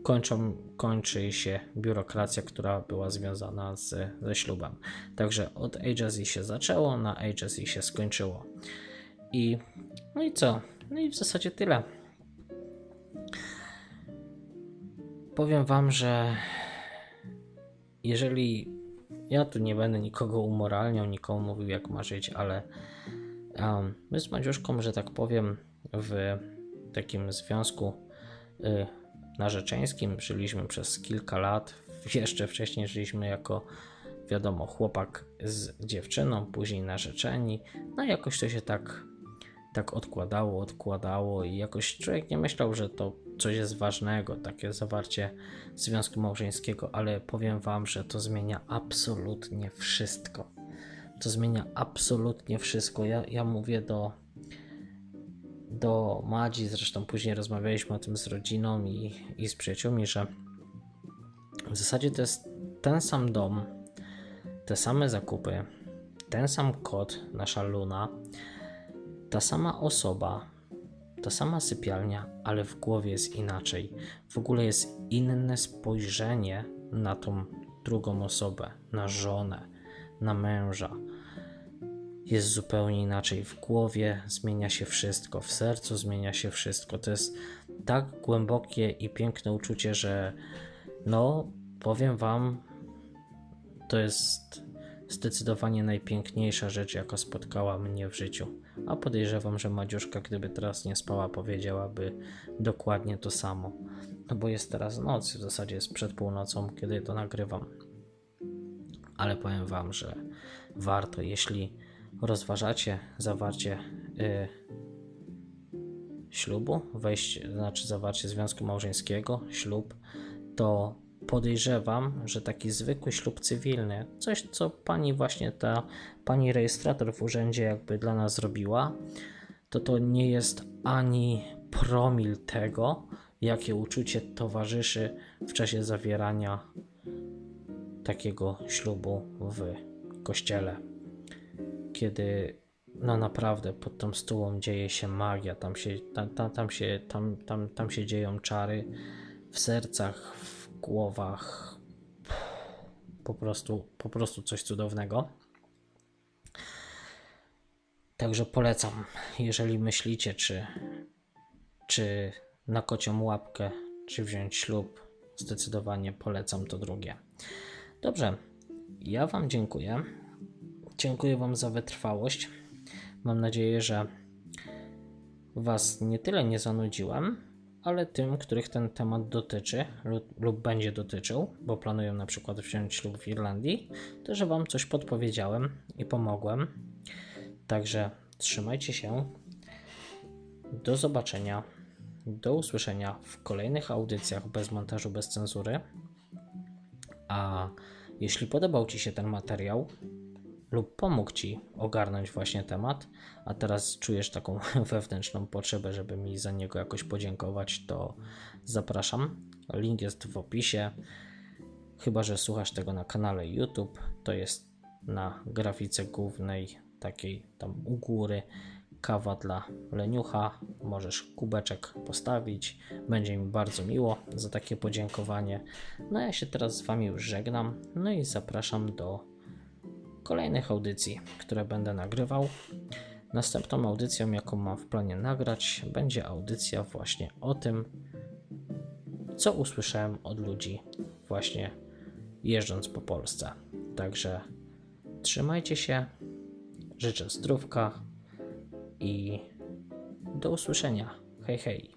kończą, kończy się biurokracja, która była związana z, ze ślubem. Także od agency się zaczęło, na agency się skończyło. I no i co? No i w zasadzie tyle. Powiem Wam, że jeżeli ja tu nie będę nikogo umoralniał, nikomu mówił jak ma żyć, ale um, my z Madziuszką, że tak powiem, w takim związku y, narzeczeńskim żyliśmy przez kilka lat. Jeszcze wcześniej żyliśmy jako, wiadomo, chłopak z dziewczyną, później narzeczeni. No jakoś to się tak, tak odkładało, odkładało i jakoś człowiek nie myślał, że to coś jest ważnego, takie zawarcie związku małżeńskiego, ale powiem Wam, że to zmienia absolutnie wszystko. To zmienia absolutnie wszystko. Ja, ja mówię do do Madzi, zresztą później rozmawialiśmy o tym z rodziną i, i z przyjaciółmi, że w zasadzie to jest ten sam dom, te same zakupy, ten sam kot, nasza Luna, ta sama osoba, ta sama sypialnia, ale w głowie jest inaczej. W ogóle jest inne spojrzenie na tą drugą osobę, na żonę, na męża jest zupełnie inaczej. W głowie zmienia się wszystko, w sercu zmienia się wszystko. To jest tak głębokie i piękne uczucie, że no, powiem Wam, to jest zdecydowanie najpiękniejsza rzecz, jaka spotkała mnie w życiu. A podejrzewam, że Madziuszka, gdyby teraz nie spała, powiedziałaby dokładnie to samo. No bo jest teraz noc, w zasadzie jest przed północą, kiedy to nagrywam. Ale powiem Wam, że warto, jeśli rozważacie zawarcie y, ślubu, wejście, znaczy zawarcie związku małżeńskiego, ślub, to podejrzewam, że taki zwykły ślub cywilny, coś co pani właśnie ta pani rejestrator w urzędzie jakby dla nas zrobiła, to to nie jest ani promil tego, jakie uczucie towarzyszy w czasie zawierania takiego ślubu w kościele. Kiedy no naprawdę pod tą stułą dzieje się magia, tam się, tam, tam, tam, się, tam, tam, tam się dzieją czary w sercach, w głowach, po prostu, po prostu coś cudownego. Także polecam, jeżeli myślicie, czy, czy na kocią łapkę, czy wziąć ślub, zdecydowanie polecam to drugie. Dobrze, ja Wam dziękuję. Dziękuję Wam za wytrwałość. Mam nadzieję, że Was nie tyle nie zanudziłem, ale tym, których ten temat dotyczy lub, lub, będzie dotyczył, bo planują na przykład wziąć ślub w Irlandii, to że Wam coś podpowiedziałem i pomogłem. Także trzymajcie się. Do zobaczenia. Do usłyszenia w kolejnych audycjach bez montażu, bez cenzury. A Jeśli podobał Ci się ten materiał lub pomógł Ci ogarnąć właśnie temat, a teraz czujesz taką wewnętrzną potrzebę, żeby mi za niego jakoś podziękować, to zapraszam. Link jest w opisie. Chyba, że słuchasz tego na kanale YouTube, to jest na grafice głównej, takiej tam u góry, kawa dla leniucha. Możesz kubeczek postawić. Będzie mi bardzo miło za takie podziękowanie. No ja się teraz z Wami już żegnam. No i zapraszam do kolejnych audycji, które będę nagrywał. Następną audycją, jaką mam w planie nagrać, będzie audycja właśnie o tym, co usłyszałem od ludzi właśnie jeżdżąc po Polsce. Także trzymajcie się, życzę zdrówka i do usłyszenia. Hej, hej.